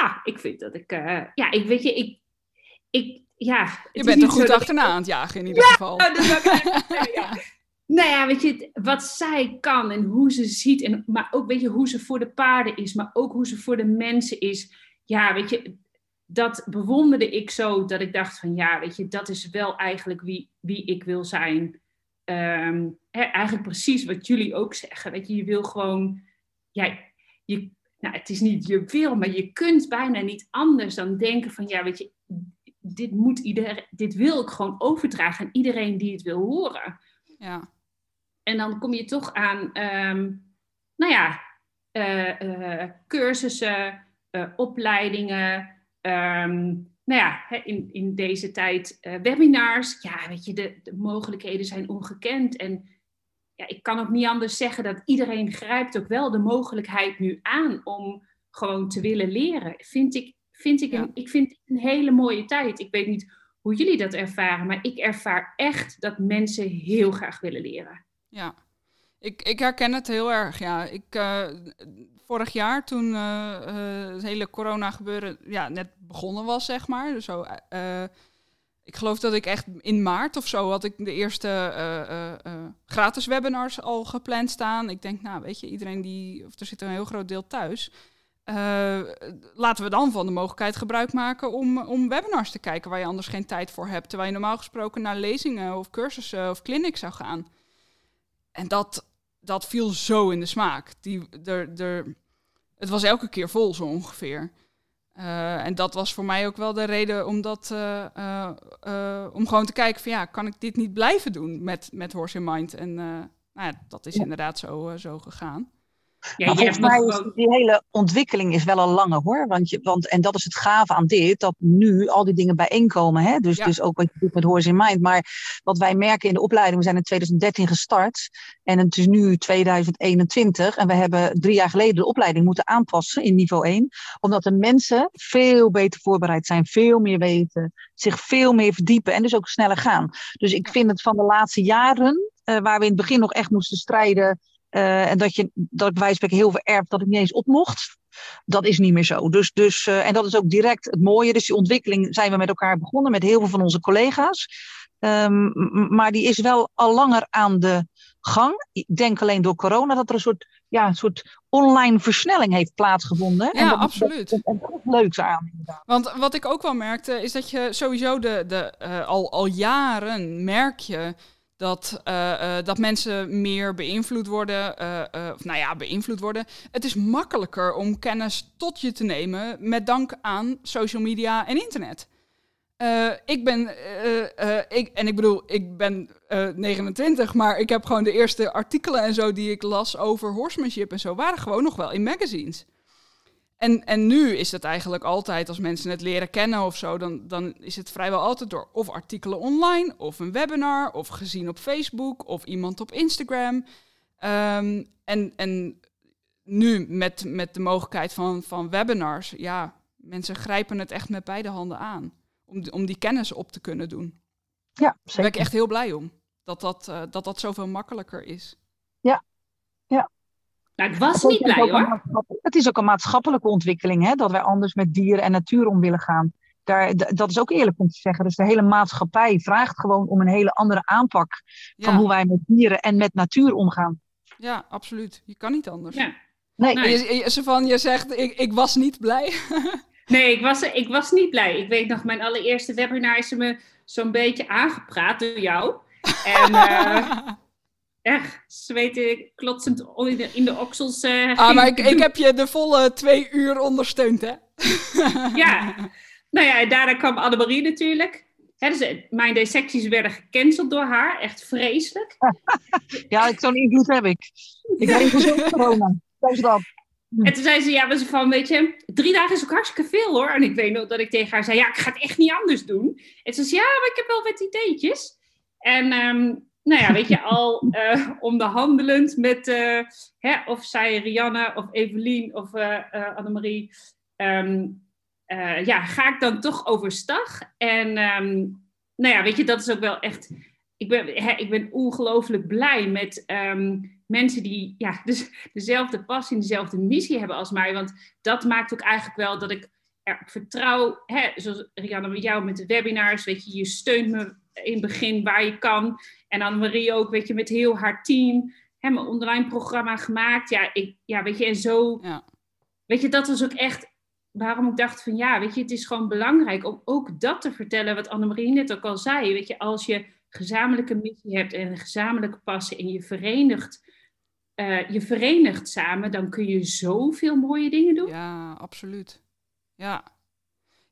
nou, ik vind dat ik, uh, ja, ik weet je, ik, ik ja. Je bent er goed achterna aan het jagen in ieder ja, geval. Nou, dat ik, ja. [LAUGHS] Nou ja, weet je, wat zij kan en hoe ze ziet, en, maar ook weet je, hoe ze voor de paarden is, maar ook hoe ze voor de mensen is. Ja, weet je, dat bewonderde ik zo, dat ik dacht van ja, weet je, dat is wel eigenlijk wie, wie ik wil zijn. Um, hè, eigenlijk precies wat jullie ook zeggen. Weet je, je wil gewoon, ja, je, nou, het is niet je wil, maar je kunt bijna niet anders dan denken van, ja, weet je, dit moet iedereen, dit wil ik gewoon overdragen aan iedereen die het wil horen. Ja. En dan kom je toch aan, um, nou ja, uh, uh, cursussen, uh, opleidingen, um, nou ja, in, in deze tijd webinars. Ja, weet je, de, de mogelijkheden zijn ongekend en ja, ik kan ook niet anders zeggen dat iedereen grijpt ook wel de mogelijkheid nu aan om gewoon te willen leren. Vind ik, vind ik, een, ik vind het een hele mooie tijd. Ik weet niet hoe jullie dat ervaren, maar ik ervaar echt dat mensen heel graag willen leren. Ja, ik, ik herken het heel erg. Ja, ik, uh, vorig jaar toen uh, uh, het hele corona gebeuren ja, net begonnen was, zeg maar. Dus zo ik geloof dat ik echt in maart of zo had ik de eerste uh, uh, uh, gratis webinars al gepland staan. Ik denk, nou weet je, iedereen die, of er zit een heel groot deel thuis. laten we dan van de mogelijkheid gebruik maken om, om webinars te kijken waar je anders geen tijd voor hebt. Terwijl je normaal gesproken naar lezingen of cursussen of clinics zou gaan. En dat, dat viel zo in de smaak. Die, er, er, het was elke keer vol zo ongeveer. Uh, en dat was voor mij ook wel de reden om, dat, uh, uh, om gewoon te kijken van ja, kan ik dit niet blijven doen met, met Horse in Mind? En nou ja, dat is inderdaad zo, zo gegaan. Ja, maar volgens mij is die hele ontwikkeling is wel al langer hoor. Want je, want, en dat is het gave aan dit, dat nu al die dingen bijeenkomen. Hè? Dus, dus ook wat je doet met Horse in Mind. Maar wat wij merken in de opleiding, we zijn in 2013 gestart. En het is nu 2021. En we hebben drie jaar geleden de opleiding moeten aanpassen in niveau 1. Omdat de mensen veel beter voorbereid zijn, veel meer weten, zich veel meer verdiepen en dus ook sneller gaan. Dus ik vind het van de laatste jaren, uh, waar we in het begin nog echt moesten strijden uh, en dat, je, dat ik wijsbeek heel veel erf dat ik niet eens op mocht. Dat is niet meer zo. Dus, dus, uh, en dat is ook direct het mooie. Dus die ontwikkeling zijn we met elkaar begonnen met heel veel van onze collega's. Um, maar die is wel al langer aan de gang. Ik denk alleen door corona dat er een soort, ja, een soort online versnelling heeft plaatsgevonden. Ja, en dat, absoluut. En dat is leuks aan. Inderdaad. Want wat ik ook wel merkte, is dat je sowieso de, de, uh, al, al jaren merk je dat, uh, uh, dat mensen meer beïnvloed worden. Uh, of nou ja, beïnvloed worden. Het is makkelijker om kennis tot je te nemen met dank aan social media en internet. ik ben, ik, en ik bedoel, ik ben 29, maar ik heb gewoon de eerste artikelen en zo die ik las over horsemanship en zo, waren gewoon nog wel in magazines. En, en nu is het eigenlijk altijd, als mensen het leren kennen of zo, dan, dan is het vrijwel altijd door of artikelen online, of een webinar, of gezien op Facebook, of iemand op Instagram. Um, en, en nu met, met de mogelijkheid van, van webinars, ja, mensen grijpen het echt met beide handen aan. Om, om die kennis op te kunnen doen. Ja, zeker. Daar ben ik echt heel blij om. Dat dat, uh, dat, dat zoveel makkelijker is. Ja. Nou, ik was niet blij hoor. Het is ook een maatschappelijke ontwikkeling, hè, dat wij anders met dieren en natuur om willen gaan. Daar, dat is ook eerlijk om te zeggen. Dus de hele maatschappij vraagt gewoon om een hele andere aanpak van ja. hoe wij met dieren en met natuur omgaan. Ja, absoluut. Je kan niet anders. Ja. Nee. nee. Je, je, van, je zegt, ik, ik was niet blij. [LAUGHS] nee, ik was, ik was niet blij. Ik weet nog, mijn allereerste webinar is me zo'n beetje aangepraat door jou. En uh, [LAUGHS] echt zweten klotsend in de, in de oksels. Uh, ah, maar ik, ik heb je de volle twee uur ondersteund, hè? [LAUGHS] ja. Nou ja, daarna kwam Annemarie natuurlijk. Hè, dus mijn dissecties werden gecanceld door haar. Echt vreselijk. [LAUGHS] ja, zo'n invloed heb ik. Ik ben gezond [LAUGHS] corona. Dat is dat. En toen zei ze, ja, was van, weet je, drie dagen is ook hartstikke veel hoor. En ik weet nog dat ik tegen haar zei, ja, ik ga het echt niet anders doen. En ze zei, ja, maar ik heb wel wat ideetjes. En um, nou ja, weet je, al uh, onderhandelend met uh, hè, of zij Rianne of Evelien of uh, Annemarie. Um, ja, ga ik dan toch overstag? En um, nou ja, weet je, dat is ook wel echt. Ik ben, hè, ik ben ongelooflijk blij met um, mensen die ja, [LAUGHS] dus dezelfde passie, dezelfde missie hebben als mij. Want dat maakt ook eigenlijk wel dat ik er vertrouw, hè, zoals Rianne met jou met de webinars, weet je, je steunt me in het begin waar je kan. En Annemarie ook, weet je, met heel haar team. Hè, mijn online programma gemaakt. Ja, ik, ja weet je, en zo. Ja. Weet je, dat was ook echt waarom ik dacht van ja, weet je, het is gewoon belangrijk om ook dat te vertellen, wat Annemarie net ook al zei. Weet je, als je gezamenlijke missie hebt en een gezamenlijke passie en je verenigt, uh, je verenigt samen, dan kun je zoveel mooie dingen doen. Ja, absoluut. Ja,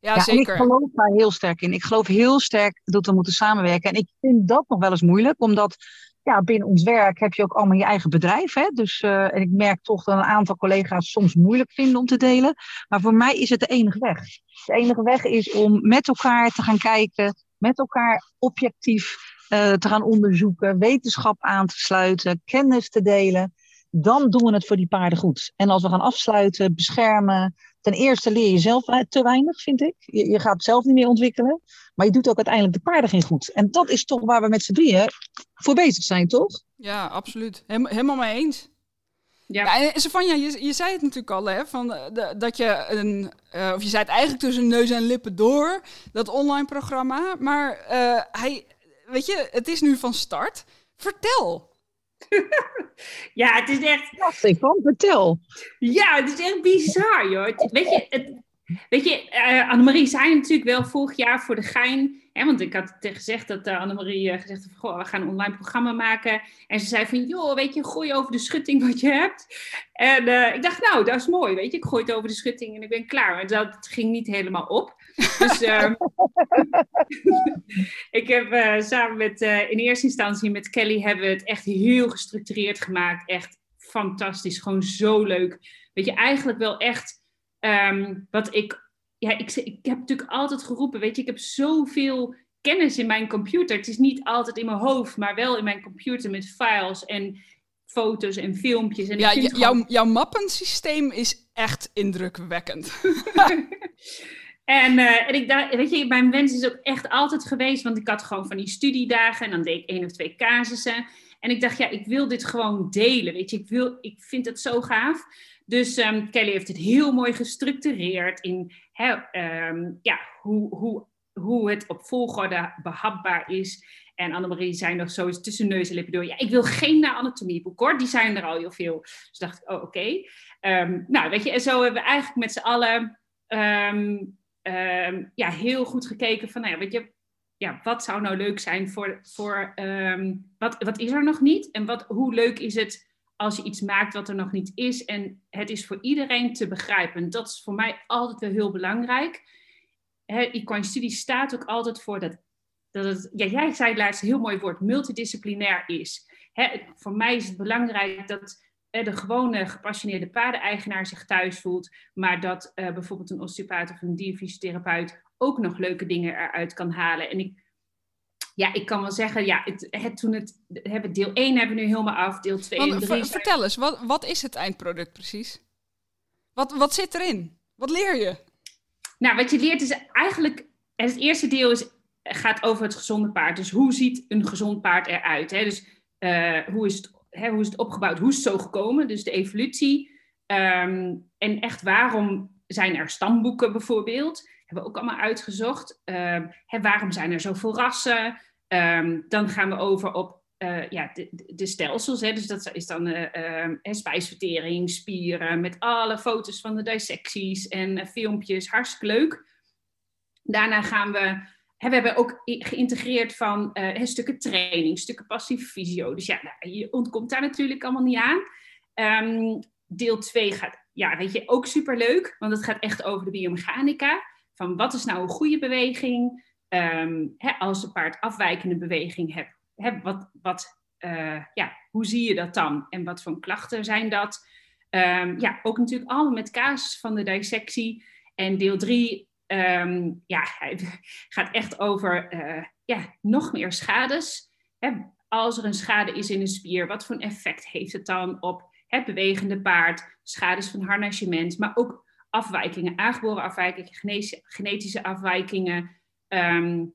ja, Ja, zeker. En ik geloof daar heel sterk in. Ik geloof heel sterk dat we moeten samenwerken. En ik vind dat nog wel eens moeilijk, omdat ja, binnen ons werk heb je ook allemaal je eigen bedrijf. Hè? Dus, uh, en ik merk toch dat een aantal collega's soms moeilijk vinden om te delen. Maar voor mij is het de enige weg. De enige weg is om met elkaar te gaan kijken, met elkaar objectief uh, te gaan onderzoeken, wetenschap aan te sluiten, kennis te delen. Dan doen we het voor die paarden goed. En als we gaan afsluiten, beschermen, ten eerste leer je zelf te weinig, vind ik. Je, je, gaat het zelf niet meer ontwikkelen. Maar je doet ook uiteindelijk de paarden geen goed. En dat is toch waar we met z'n drieën voor bezig zijn, toch? Ja, absoluut. Hem, helemaal mee eens. Ja. ja en Savanja, je, je zei het natuurlijk al, hè, van de, dat je een, uh, of je zei het eigenlijk tussen neus en lippen door, dat online programma. Maar uh, hij, weet je, het is nu van start. Vertel. [LAUGHS] ja, het is echt. Stefan, vertel. Ja, het is echt bizar, joh. Het, weet je, het, Weet je, uh, Annemarie zei natuurlijk wel vorig jaar voor de gein. Hè, want ik had gezegd dat uh, Annemarie uh, gezegd had: Goh, we gaan een online programma maken. En ze zei van, joh, weet je, gooi over de schutting wat je hebt. En ik dacht, nou, dat is mooi, weet je. Ik gooi het over de schutting en ik ben klaar. Maar dat ging niet helemaal op. Dus ehm, [LAUGHS] [LAUGHS] ik heb samen met, in eerste instantie met Kelly, hebben we het echt heel gestructureerd gemaakt. Echt fantastisch, gewoon zo leuk. Weet je, eigenlijk wel echt Ehm, wat ik, ja, ik, ik heb natuurlijk altijd geroepen, weet je, ik heb zoveel kennis in mijn computer. Het is niet altijd in mijn hoofd, maar wel in mijn computer met files en foto's en filmpjes. En ja, jouw, jouw mappensysteem is echt indrukwekkend. [LAUGHS] en, uh, ik dacht, weet je, mijn wens is ook echt altijd geweest, want ik had gewoon van die studiedagen en dan deed ik één of twee casussen. En ik dacht, ja, ik wil dit gewoon delen, weet je, ik, wil, ik vind het zo gaaf. Dus um, Kelly heeft het heel mooi gestructureerd in ehm, ja, hoe, hoe, hoe het op volgorde behapbaar is. En Annemarie zei nog zo tussen neus en lippen door. Ja, ik wil geen anatomieboek hoor, die zijn er al heel veel. Dus dacht ik, oh oké. Ehm, nou, weet je, en zo hebben we eigenlijk met z'n allen ja, heel goed gekeken van, nou ja, je, ja, wat zou nou leuk zijn voor, voor wat, wat is er nog niet? En wat, hoe leuk is het als je iets maakt wat er nog niet is en het is voor iedereen te begrijpen. Dat is voor mij altijd wel heel belangrijk. Equine studie staat ook altijd voor dat, dat het, ja, jij zei laatst een heel mooi woord, multidisciplinair is. voor mij is het belangrijk dat de gewone gepassioneerde paardeneigenaar zich thuis voelt, maar dat uh, bijvoorbeeld een osteopaat of een dierfysiotherapeut ook nog leuke dingen eruit kan halen. En ik ja, ik kan wel zeggen, ja, het, het, toen het, hebben deel 1 hebben we nu helemaal af, deel 2 en 3. Vertel eens, wat, wat is het eindproduct precies? Wat, wat zit erin? Wat leer je? Nou, wat je leert is eigenlijk, het eerste deel is, gaat over het gezonde paard. Dus hoe ziet een gezond paard eruit? Hè? Dus uh, hoe, is het, hoe is het opgebouwd? Hoe is het zo gekomen? Dus de evolutie. Um, en echt waarom zijn er stamboeken bijvoorbeeld? hebben we ook allemaal uitgezocht. Uh, hè, waarom zijn er zoveel rassen? Um, dan gaan we over op uh, ja, de, de, stelsels. Hè. Dus dat is dan uh, spijsvertering, spieren, met alle foto's van de dissecties en filmpjes. Hartstikke leuk. Daarna gaan we we hebben ook geïntegreerd van uh, stukken training, stukken passieve fysio. Dus ja, nou, je ontkomt daar natuurlijk allemaal niet aan. Um, deel 2 gaat, ja, weet je, ook superleuk, want het gaat echt over de biomechanica van wat is nou een goede beweging? Hè, als een paard afwijkende beweging hebt, wat, wat, uh, ja, hoe zie je dat dan? En wat voor klachten zijn dat? Um, ja, ook natuurlijk allemaal met casus van de dissectie. En deel 3 um, ehm, ja, gaat echt over uh, ja, nog meer schades. Hè, als er een schade is in een spier, wat voor een effect heeft het dan op het bewegende paard? Schades van harnagement, maar ook afwijkingen, aangeboren afwijkingen, genetische afwijkingen. Ehm,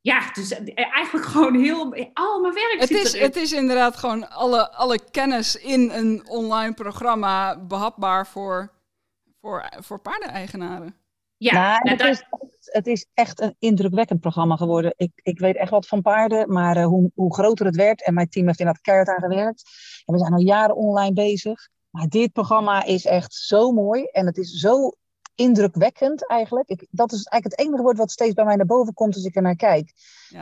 ja, dus eh, eigenlijk gewoon heel, allemaal werk. Het is, het is inderdaad gewoon alle, alle kennis in een online programma behapbaar voor, voor, voor paardeneigenaren. Ja, nou, nou het, is, het is echt een indrukwekkend programma geworden. Ik, ik weet echt wat van paarden, maar uh, hoe, hoe groter het werd, en mijn team heeft inderdaad keihard aan gewerkt. En we zijn al jaren online bezig. Maar dit programma is echt zo mooi en het is zo indrukwekkend eigenlijk. Ik, dat is eigenlijk het enige woord wat steeds bij mij naar boven komt als ik er naar kijk.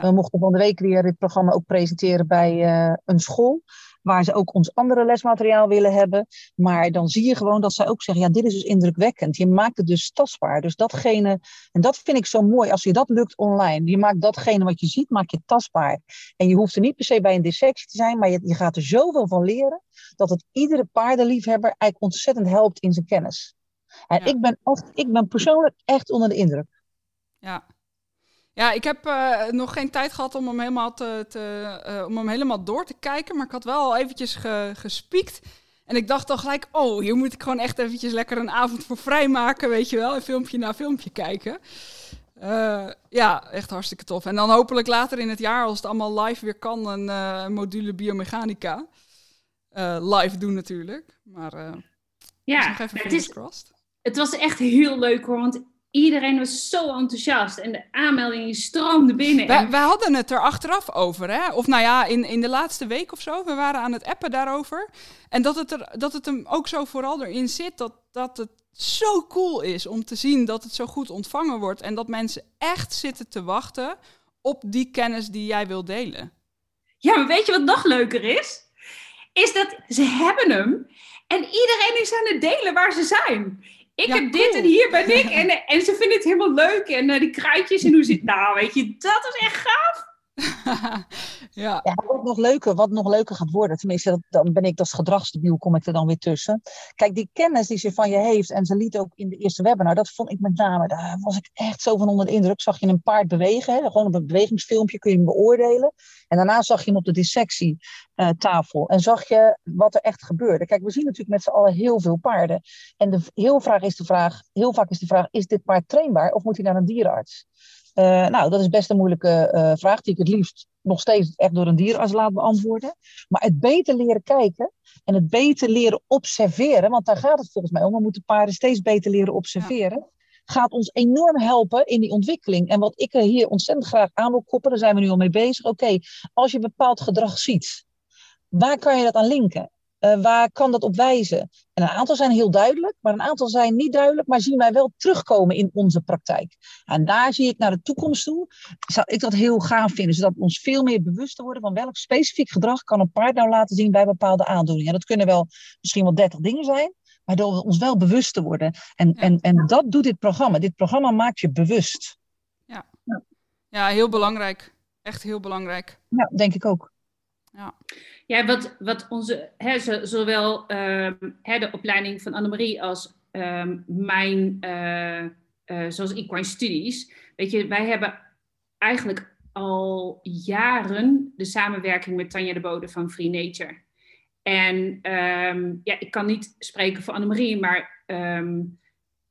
We mochten van de week weer dit programma ook presenteren bij uh, een school. Waar ze ook ons andere lesmateriaal willen hebben. Maar dan zie je gewoon dat zij ook zeggen: ja, dit is dus indrukwekkend. Je maakt het dus tastbaar. Dus datgene, en dat vind ik zo mooi als je dat lukt online. Je maakt datgene wat je ziet, maak je tastbaar. En je hoeft er niet per se bij een dissectie te zijn, maar je, je gaat er zoveel van leren dat het iedere paardenliefhebber eigenlijk ontzettend helpt in zijn kennis. En ik, ben ik ben persoonlijk echt onder de indruk. Ja, ja, ik heb uh, nog geen tijd gehad om hem helemaal, te, te uh, om hem helemaal door te kijken. Maar ik had wel al eventjes ge, gespiekt. En ik dacht dan gelijk, oh, hier moet ik gewoon echt eventjes lekker een avond voor vrijmaken, weet je wel. Een filmpje na filmpje kijken. Uh, ja, echt hartstikke tof. En dan hopelijk later in het jaar, als het allemaal live weer kan, een module biomechanica. live doen natuurlijk. Maar ja, nog even het, is, het was echt heel leuk hoor. Want iedereen was zo enthousiast en de aanmeldingen stroomden binnen. Wij, wij, hadden het er achteraf over, hè? Of nou ja, in, in de laatste week of zo. We waren aan het appen daarover. En dat het, er, dat het hem ook zo vooral erin zit dat, dat het zo cool is om te zien dat het zo goed ontvangen wordt en dat mensen echt zitten te wachten op die kennis die jij wil delen. Ja, maar weet je wat nog leuker is? Is dat ze hebben hem en iedereen is aan het delen waar ze zijn. Ik heb dit en hier ben ik en, en ze vinden het helemaal leuk en uh, die kruidjes en hoe zit. Nou, weet je, dat is echt gaaf. [LAUGHS] ja. ja. wat nog leuker, wat nog leuker gaat worden, tenminste, dan ben ik als gedragsdebiel, kom ik er dan weer tussen. Kijk, die kennis die ze van je heeft, en ze liet ook in de eerste webinar, dat vond ik met name, daar was ik echt zo van onder de indruk. Zag je een paard bewegen, hè? gewoon op een bewegingsfilmpje kun je hem beoordelen. En daarna zag je hem op de dissectietafel en zag je wat er echt gebeurde. Kijk, we zien natuurlijk met z'n allen heel veel paarden. En de, heel, vraag is de vraag, heel vaak is de vraag, is dit paard trainbaar of moet hij naar een dierenarts? Uh, nou, dat is best een moeilijke uh, vraag die ik het liefst nog steeds echt door een dierenarts laat beantwoorden. Maar het beter leren kijken en het beter leren observeren, want daar gaat het volgens mij om. We moeten paarden steeds beter leren observeren. Ja. Gaat ons enorm helpen in die ontwikkeling. En wat ik er hier ontzettend graag aan wil koppelen, daar zijn we nu al mee bezig. Oké, als je bepaald gedrag ziet, waar kan je dat aan linken? Uh, waar kan dat op wijzen? En een aantal zijn heel duidelijk, maar een aantal zijn niet duidelijk, maar zien wij wel terugkomen in onze praktijk. En daar zie ik naar de toekomst toe, zou ik dat heel gaaf vinden, zodat we ons veel meer bewust worden van welk specifiek gedrag kan een paard nou laten zien bij bepaalde aandoeningen. En dat kunnen wel misschien wel 30 dingen zijn, waardoor we ons wel bewust te worden. En, ja. en, en dat doet dit programma. Dit programma maakt je bewust. Ja, ja heel belangrijk. Echt heel belangrijk. Ja, denk ik ook. Ja. Ja, wat, wat onze, hè, zowel um, hè, de opleiding van Annemarie als um, mijn, uh, uh, zoals Equine Studies, weet je, wij hebben eigenlijk al jaren de samenwerking met Tanja de Bode van Free Nature. En um, ja, ik kan niet spreken voor Annemarie, maar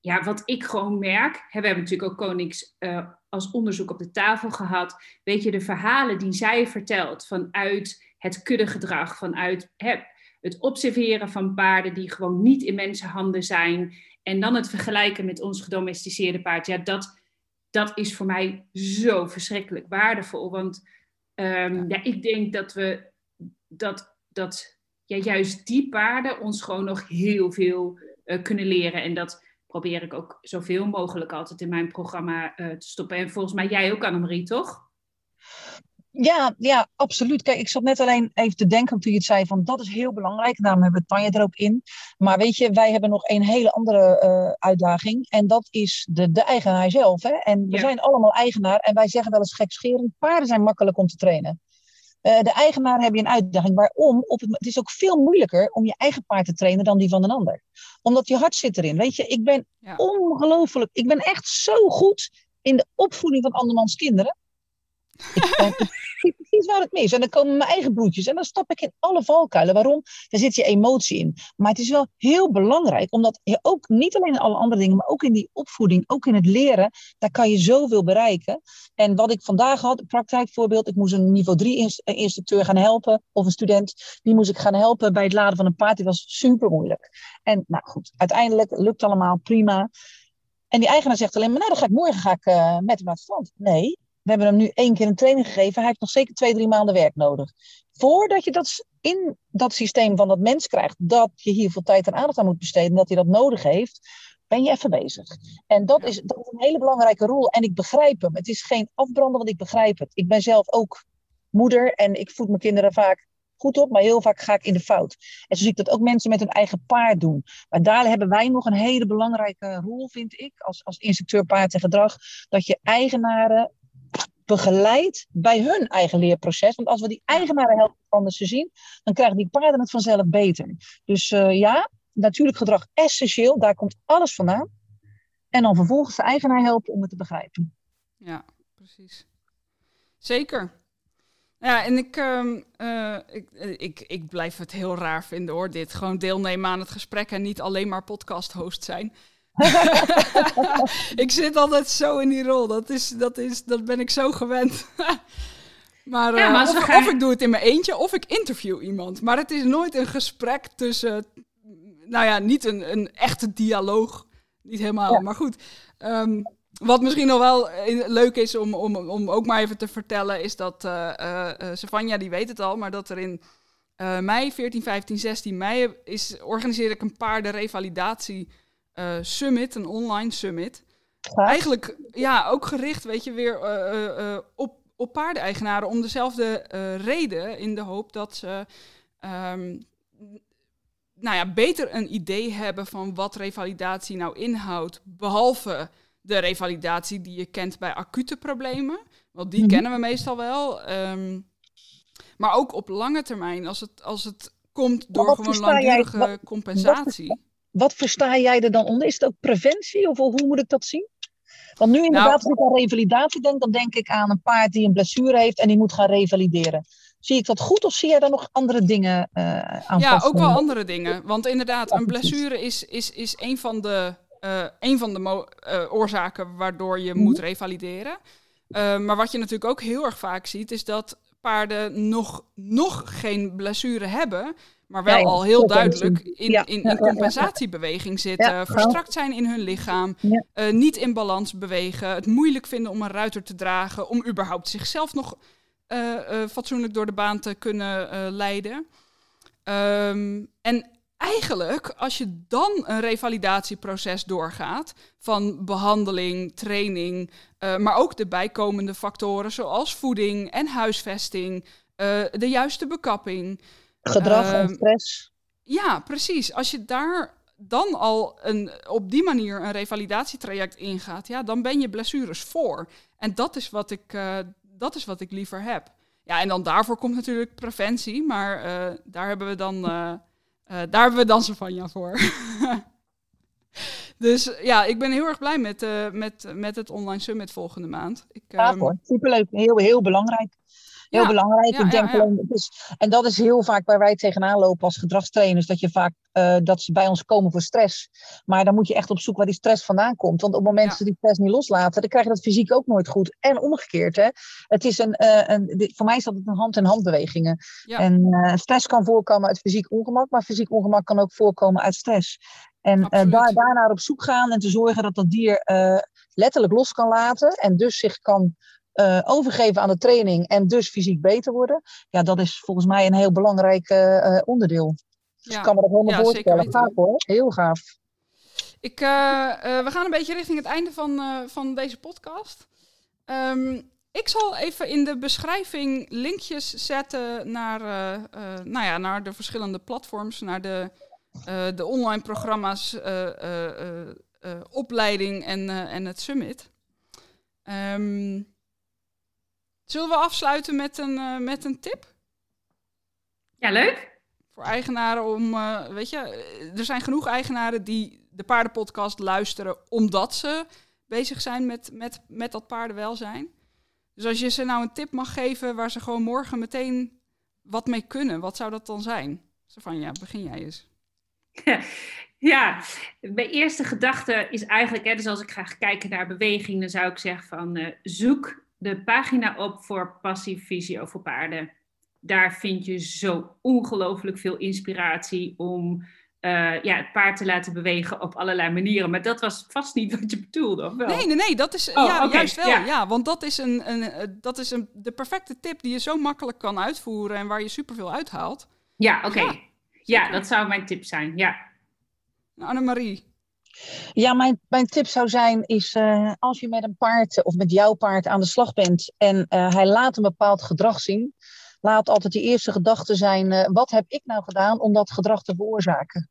ja, wat ik gewoon merk, hè, we hebben natuurlijk ook Konings uh, als onderzoek op de tafel gehad, weet je, de verhalen die zij vertelt vanuit het kuddegedrag, vanuit het observeren van paarden die gewoon niet in mensenhanden zijn. En dan het vergelijken met ons gedomesticeerde paard. Ja, dat, dat is voor mij zo verschrikkelijk waardevol. Want um, ja. ik denk dat we dat, dat ja, juist die paarden ons gewoon nog heel veel uh, kunnen leren. En dat probeer ik ook zoveel mogelijk altijd in mijn programma uh, te stoppen. En volgens mij jij ook, Annemarie, toch? Ja, ja, absoluut. Kijk, ik zat net alleen even te denken toen je het zei van dat is heel belangrijk. Daarom hebben we Tanja er ook in. Maar weet je, wij hebben nog een hele andere uh, uitdaging. En dat is de, de eigenaar zelf. Hè? En we ja. zijn allemaal eigenaar. En wij zeggen wel eens gekscherend, paarden zijn makkelijk om te trainen. Uh, de eigenaar heb je een uitdaging. Waarom? Op het, het is ook veel moeilijker om je eigen paard te trainen dan die van een ander. Omdat je hart zit erin. Weet je, ik ben ja. ongelooflijk. Ik ben echt zo goed in de opvoeding van andermans kinderen. Ik, [LAUGHS] precies waar het mis. En dan komen mijn eigen bloedjes. En dan stap ik in alle valkuilen. Waarom? Daar zit je emotie in. Maar het is wel heel belangrijk. Omdat je ook niet alleen in alle andere dingen. Maar ook in die opvoeding. Ook in het leren. Daar kan je zoveel bereiken. En wat ik vandaag had. Praktijkvoorbeeld. Ik moest een niveau 3 instructeur gaan helpen. Of een student. Die moest ik gaan helpen bij het laden van een paard. Die was super moeilijk. En nou goed. Uiteindelijk lukt allemaal prima. En die eigenaar zegt alleen maar, nou, dan ga ik morgen ga ik, uh, met hem naar het strand. Nee, we hebben hem nu één keer een training gegeven. Hij heeft nog zeker twee, drie maanden werk nodig. Voordat je dat in dat systeem van dat mens krijgt, dat je hier veel tijd en aandacht aan moet besteden, dat hij dat nodig heeft, ben je even bezig. En dat is, dat is een hele belangrijke rol. En ik begrijp hem. Het is geen afbranden, want ik begrijp het. Ik ben zelf ook moeder en ik voed mijn kinderen vaak goed op, maar heel vaak ga ik in de fout. En zo zie ik dat ook mensen met hun eigen paard doen. Maar daar hebben wij nog een hele belangrijke rol, vind ik, als, als instructeur paard en gedrag, dat je eigenaren begeleid bij hun eigen leerproces. Want als we die eigenaren helpen anders te zien, dan krijgen die paarden het vanzelf beter. Dus uh, ja, natuurlijk gedrag essentieel, daar komt alles vandaan. En dan vervolgens de eigenaar helpen om het te begrijpen. Ja, precies. Zeker. Ja, en ik, uh, ik, ik, ik blijf het heel raar vinden hoor, dit. Gewoon deelnemen aan het gesprek en niet alleen maar podcast host zijn. [LAUGHS] ik zit altijd zo in die rol. Dat, is, dat, is, dat ben ik zo gewend. [LAUGHS] maar, ja, maar uh, of, ik doe het in mijn eentje of ik interview iemand. Maar het is nooit een gesprek tussen. Nou ja, niet een, een echte dialoog. Niet helemaal, ja. maar goed. Um, wat misschien nog wel leuk is om, om, om ook maar even te vertellen, is dat uh, uh, Savanja, die weet het al, maar dat er in uh, mei 14, 15, 16 mei is, organiseerde ik een paardenrevalidatie eh, summit, een online summit. Eigenlijk ja, ook gericht, weet je, weer eh, op, op paardeneigenaren om dezelfde reden in de hoop dat ze ehm, nou ja, beter een idee hebben van wat revalidatie nou inhoudt, behalve de revalidatie die je kent bij acute problemen. Want die mhm. kennen we meestal wel. Ehm, maar ook op lange termijn, als het, als het komt door gewoon langdurige compensatie. Wat, wat, versta jij er dan onder? Is het ook preventie of hoe moet ik dat zien? Want nu inderdaad, nou, als ik aan revalidatie denk, dan denk ik aan een paard die een blessure heeft en die moet gaan revalideren. Zie ik dat goed of zie jij daar nog andere dingen uh, aan Ja, ook wel andere dingen. Want inderdaad, een blessure is, is, is een van de, uh, een van de uh, oorzaken waardoor je moet mhm. revalideren. maar wat je natuurlijk ook heel erg vaak ziet, is dat paarden nog, nog geen blessure hebben, maar wel al heel duidelijk in, in, in compensatiebeweging zitten, verstrakt zijn in hun lichaam, niet in balans bewegen, het moeilijk vinden om een ruiter te dragen, om überhaupt zichzelf nog uh, fatsoenlijk door de baan te kunnen leiden. Um, en eigenlijk, als je dan een revalidatieproces doorgaat van behandeling, training, maar ook de bijkomende factoren zoals voeding en huisvesting, de juiste bekapping. Gedrag en ehm, stress. Ja, precies. Als je daar dan al een, op die manier een revalidatietraject ingaat, ja, dan ben je blessures voor. En dat is wat ik, dat is wat ik liever heb. Ja, en dan daarvoor komt natuurlijk preventie, maar uh, daar hebben we dan, uh, daar hebben we dan Savanja voor. [LAUGHS] dus ja, ik ben heel erg blij met, met, met het online summit volgende maand. Ik, ja, um... superleuk. Heel, heel belangrijk. Heel belangrijk. ik denk alleen, het is, en dat is heel vaak waar wij tegenaan lopen als gedragstrainers, dat je vaak uh, dat ze bij ons komen voor stress. Maar dan moet je echt op zoek waar die stress vandaan komt. Want op het moment dat ze die stress niet loslaten, dan krijg je dat fysiek ook nooit goed. En omgekeerd, hè. Het is een, uh, een, voor mij is dat een hand-in-hand bewegingen. En uh, stress kan voorkomen uit fysiek ongemak, maar fysiek ongemak kan ook voorkomen uit stress. En daar, daarnaar op zoek gaan en te zorgen dat dat dier letterlijk los kan laten en dus zich kan uh, overgeven aan de training en dus fysiek beter worden. Ja, dat is volgens mij een heel belangrijk uh, onderdeel. Dus ik kan me dat helemaal ja, voorstellen. Gaaf hoor, heel gaaf. Ik, uh, we gaan een beetje richting het einde van, van deze podcast. Um, ik zal even in de beschrijving linkjes zetten naar, nou ja, naar de verschillende platforms, naar de, de online programma's, opleiding en, en het summit. Um, Zullen we afsluiten met een, uh, met een tip? Ja, leuk. Voor eigenaren om, uh, weet je, er zijn genoeg eigenaren die de paardenpodcast luisteren omdat ze bezig zijn met, met, met dat paardenwelzijn. Dus als je ze nou een tip mag geven waar ze gewoon morgen meteen wat mee kunnen, wat zou dat dan zijn? Zo van, ja, begin jij eens. [LAUGHS] Ja, mijn eerste gedachte is eigenlijk, hè, dus als ik ga kijken naar beweging, dan zou ik zeggen van uh, zoek de pagina op voor passief visio voor paarden. Daar vind je zo ongelooflijk veel inspiratie om uh, ja, het paard te laten bewegen op allerlei manieren. Maar dat was vast niet wat je bedoelde, of wel? Nee, nee, nee, dat is oh, ja, juist wel. Ja. want dat is, een, een, eh, dat is een, de perfecte tip die je zo makkelijk kan uitvoeren en waar je superveel uithaalt. Ja, oké. Ja, ja, dat zou mijn tip zijn, ja. Annemarie, ja, mijn, mijn tip zou zijn, is uh, als je met een paard of met jouw paard aan de slag bent en uh, hij laat een bepaald gedrag zien, laat altijd je eerste gedachte zijn, uh, wat heb ik nou gedaan om dat gedrag te veroorzaken?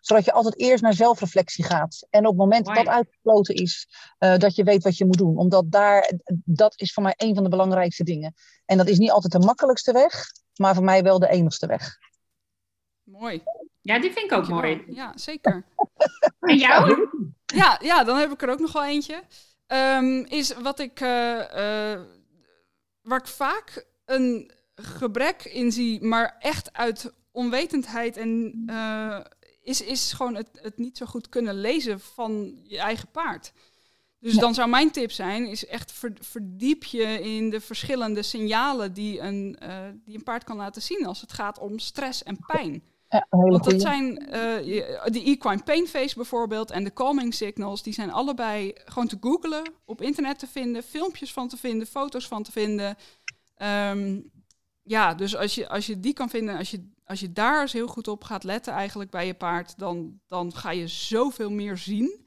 Zodat je altijd eerst naar zelfreflectie gaat. En op het moment dat dat uitgesloten is, dat je weet wat je moet doen. Omdat daar, dat is voor mij een van de belangrijkste dingen. En dat is niet altijd de makkelijkste weg, maar voor mij wel de enigste weg. Mooi. Ja, die vind ik ook mooi. Ja, zeker. [LAUGHS] En jou? Ja, ja, dan heb ik er ook nog wel eentje. Um, is wat ik, uh, uh, waar ik vaak een gebrek in zie, maar echt uit onwetendheid en uh, is, is gewoon het, het niet zo goed kunnen lezen van je eigen paard. Dus dan zou mijn tip zijn, is echt verdiep je in de verschillende signalen die een, die een paard kan laten zien als het gaat om stress en pijn. Ja, Want dat zijn uh, de equine pain face bijvoorbeeld en de calming signals, die zijn allebei gewoon te googlen, op internet te vinden, filmpjes van te vinden, foto's van te vinden. Um, ja, dus als je, als je die kan vinden, als je, als je daar eens heel goed op gaat letten eigenlijk bij je paard, dan, dan ga je zoveel meer zien.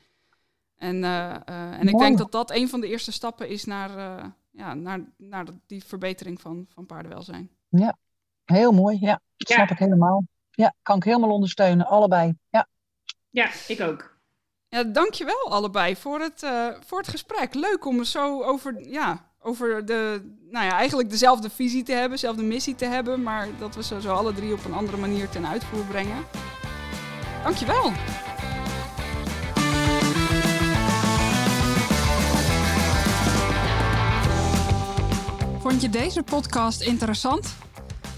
En, eh, eh, en ik denk dat dat een van de eerste stappen is naar, uh, ja, naar, naar die verbetering van, van paardenwelzijn. Ja, heel mooi. Ja, dat snap ik helemaal. Ja, kan ik helemaal ondersteunen, allebei. Ja, ja ik ook. Ja, dankjewel allebei voor het, voor het gesprek. Leuk om zo over, ja, over de, nou ja, eigenlijk dezelfde visie te hebben, dezelfde missie te hebben, maar dat we ze zo alle drie op een andere manier ten uitvoer brengen. Dankjewel. Vond je deze podcast interessant?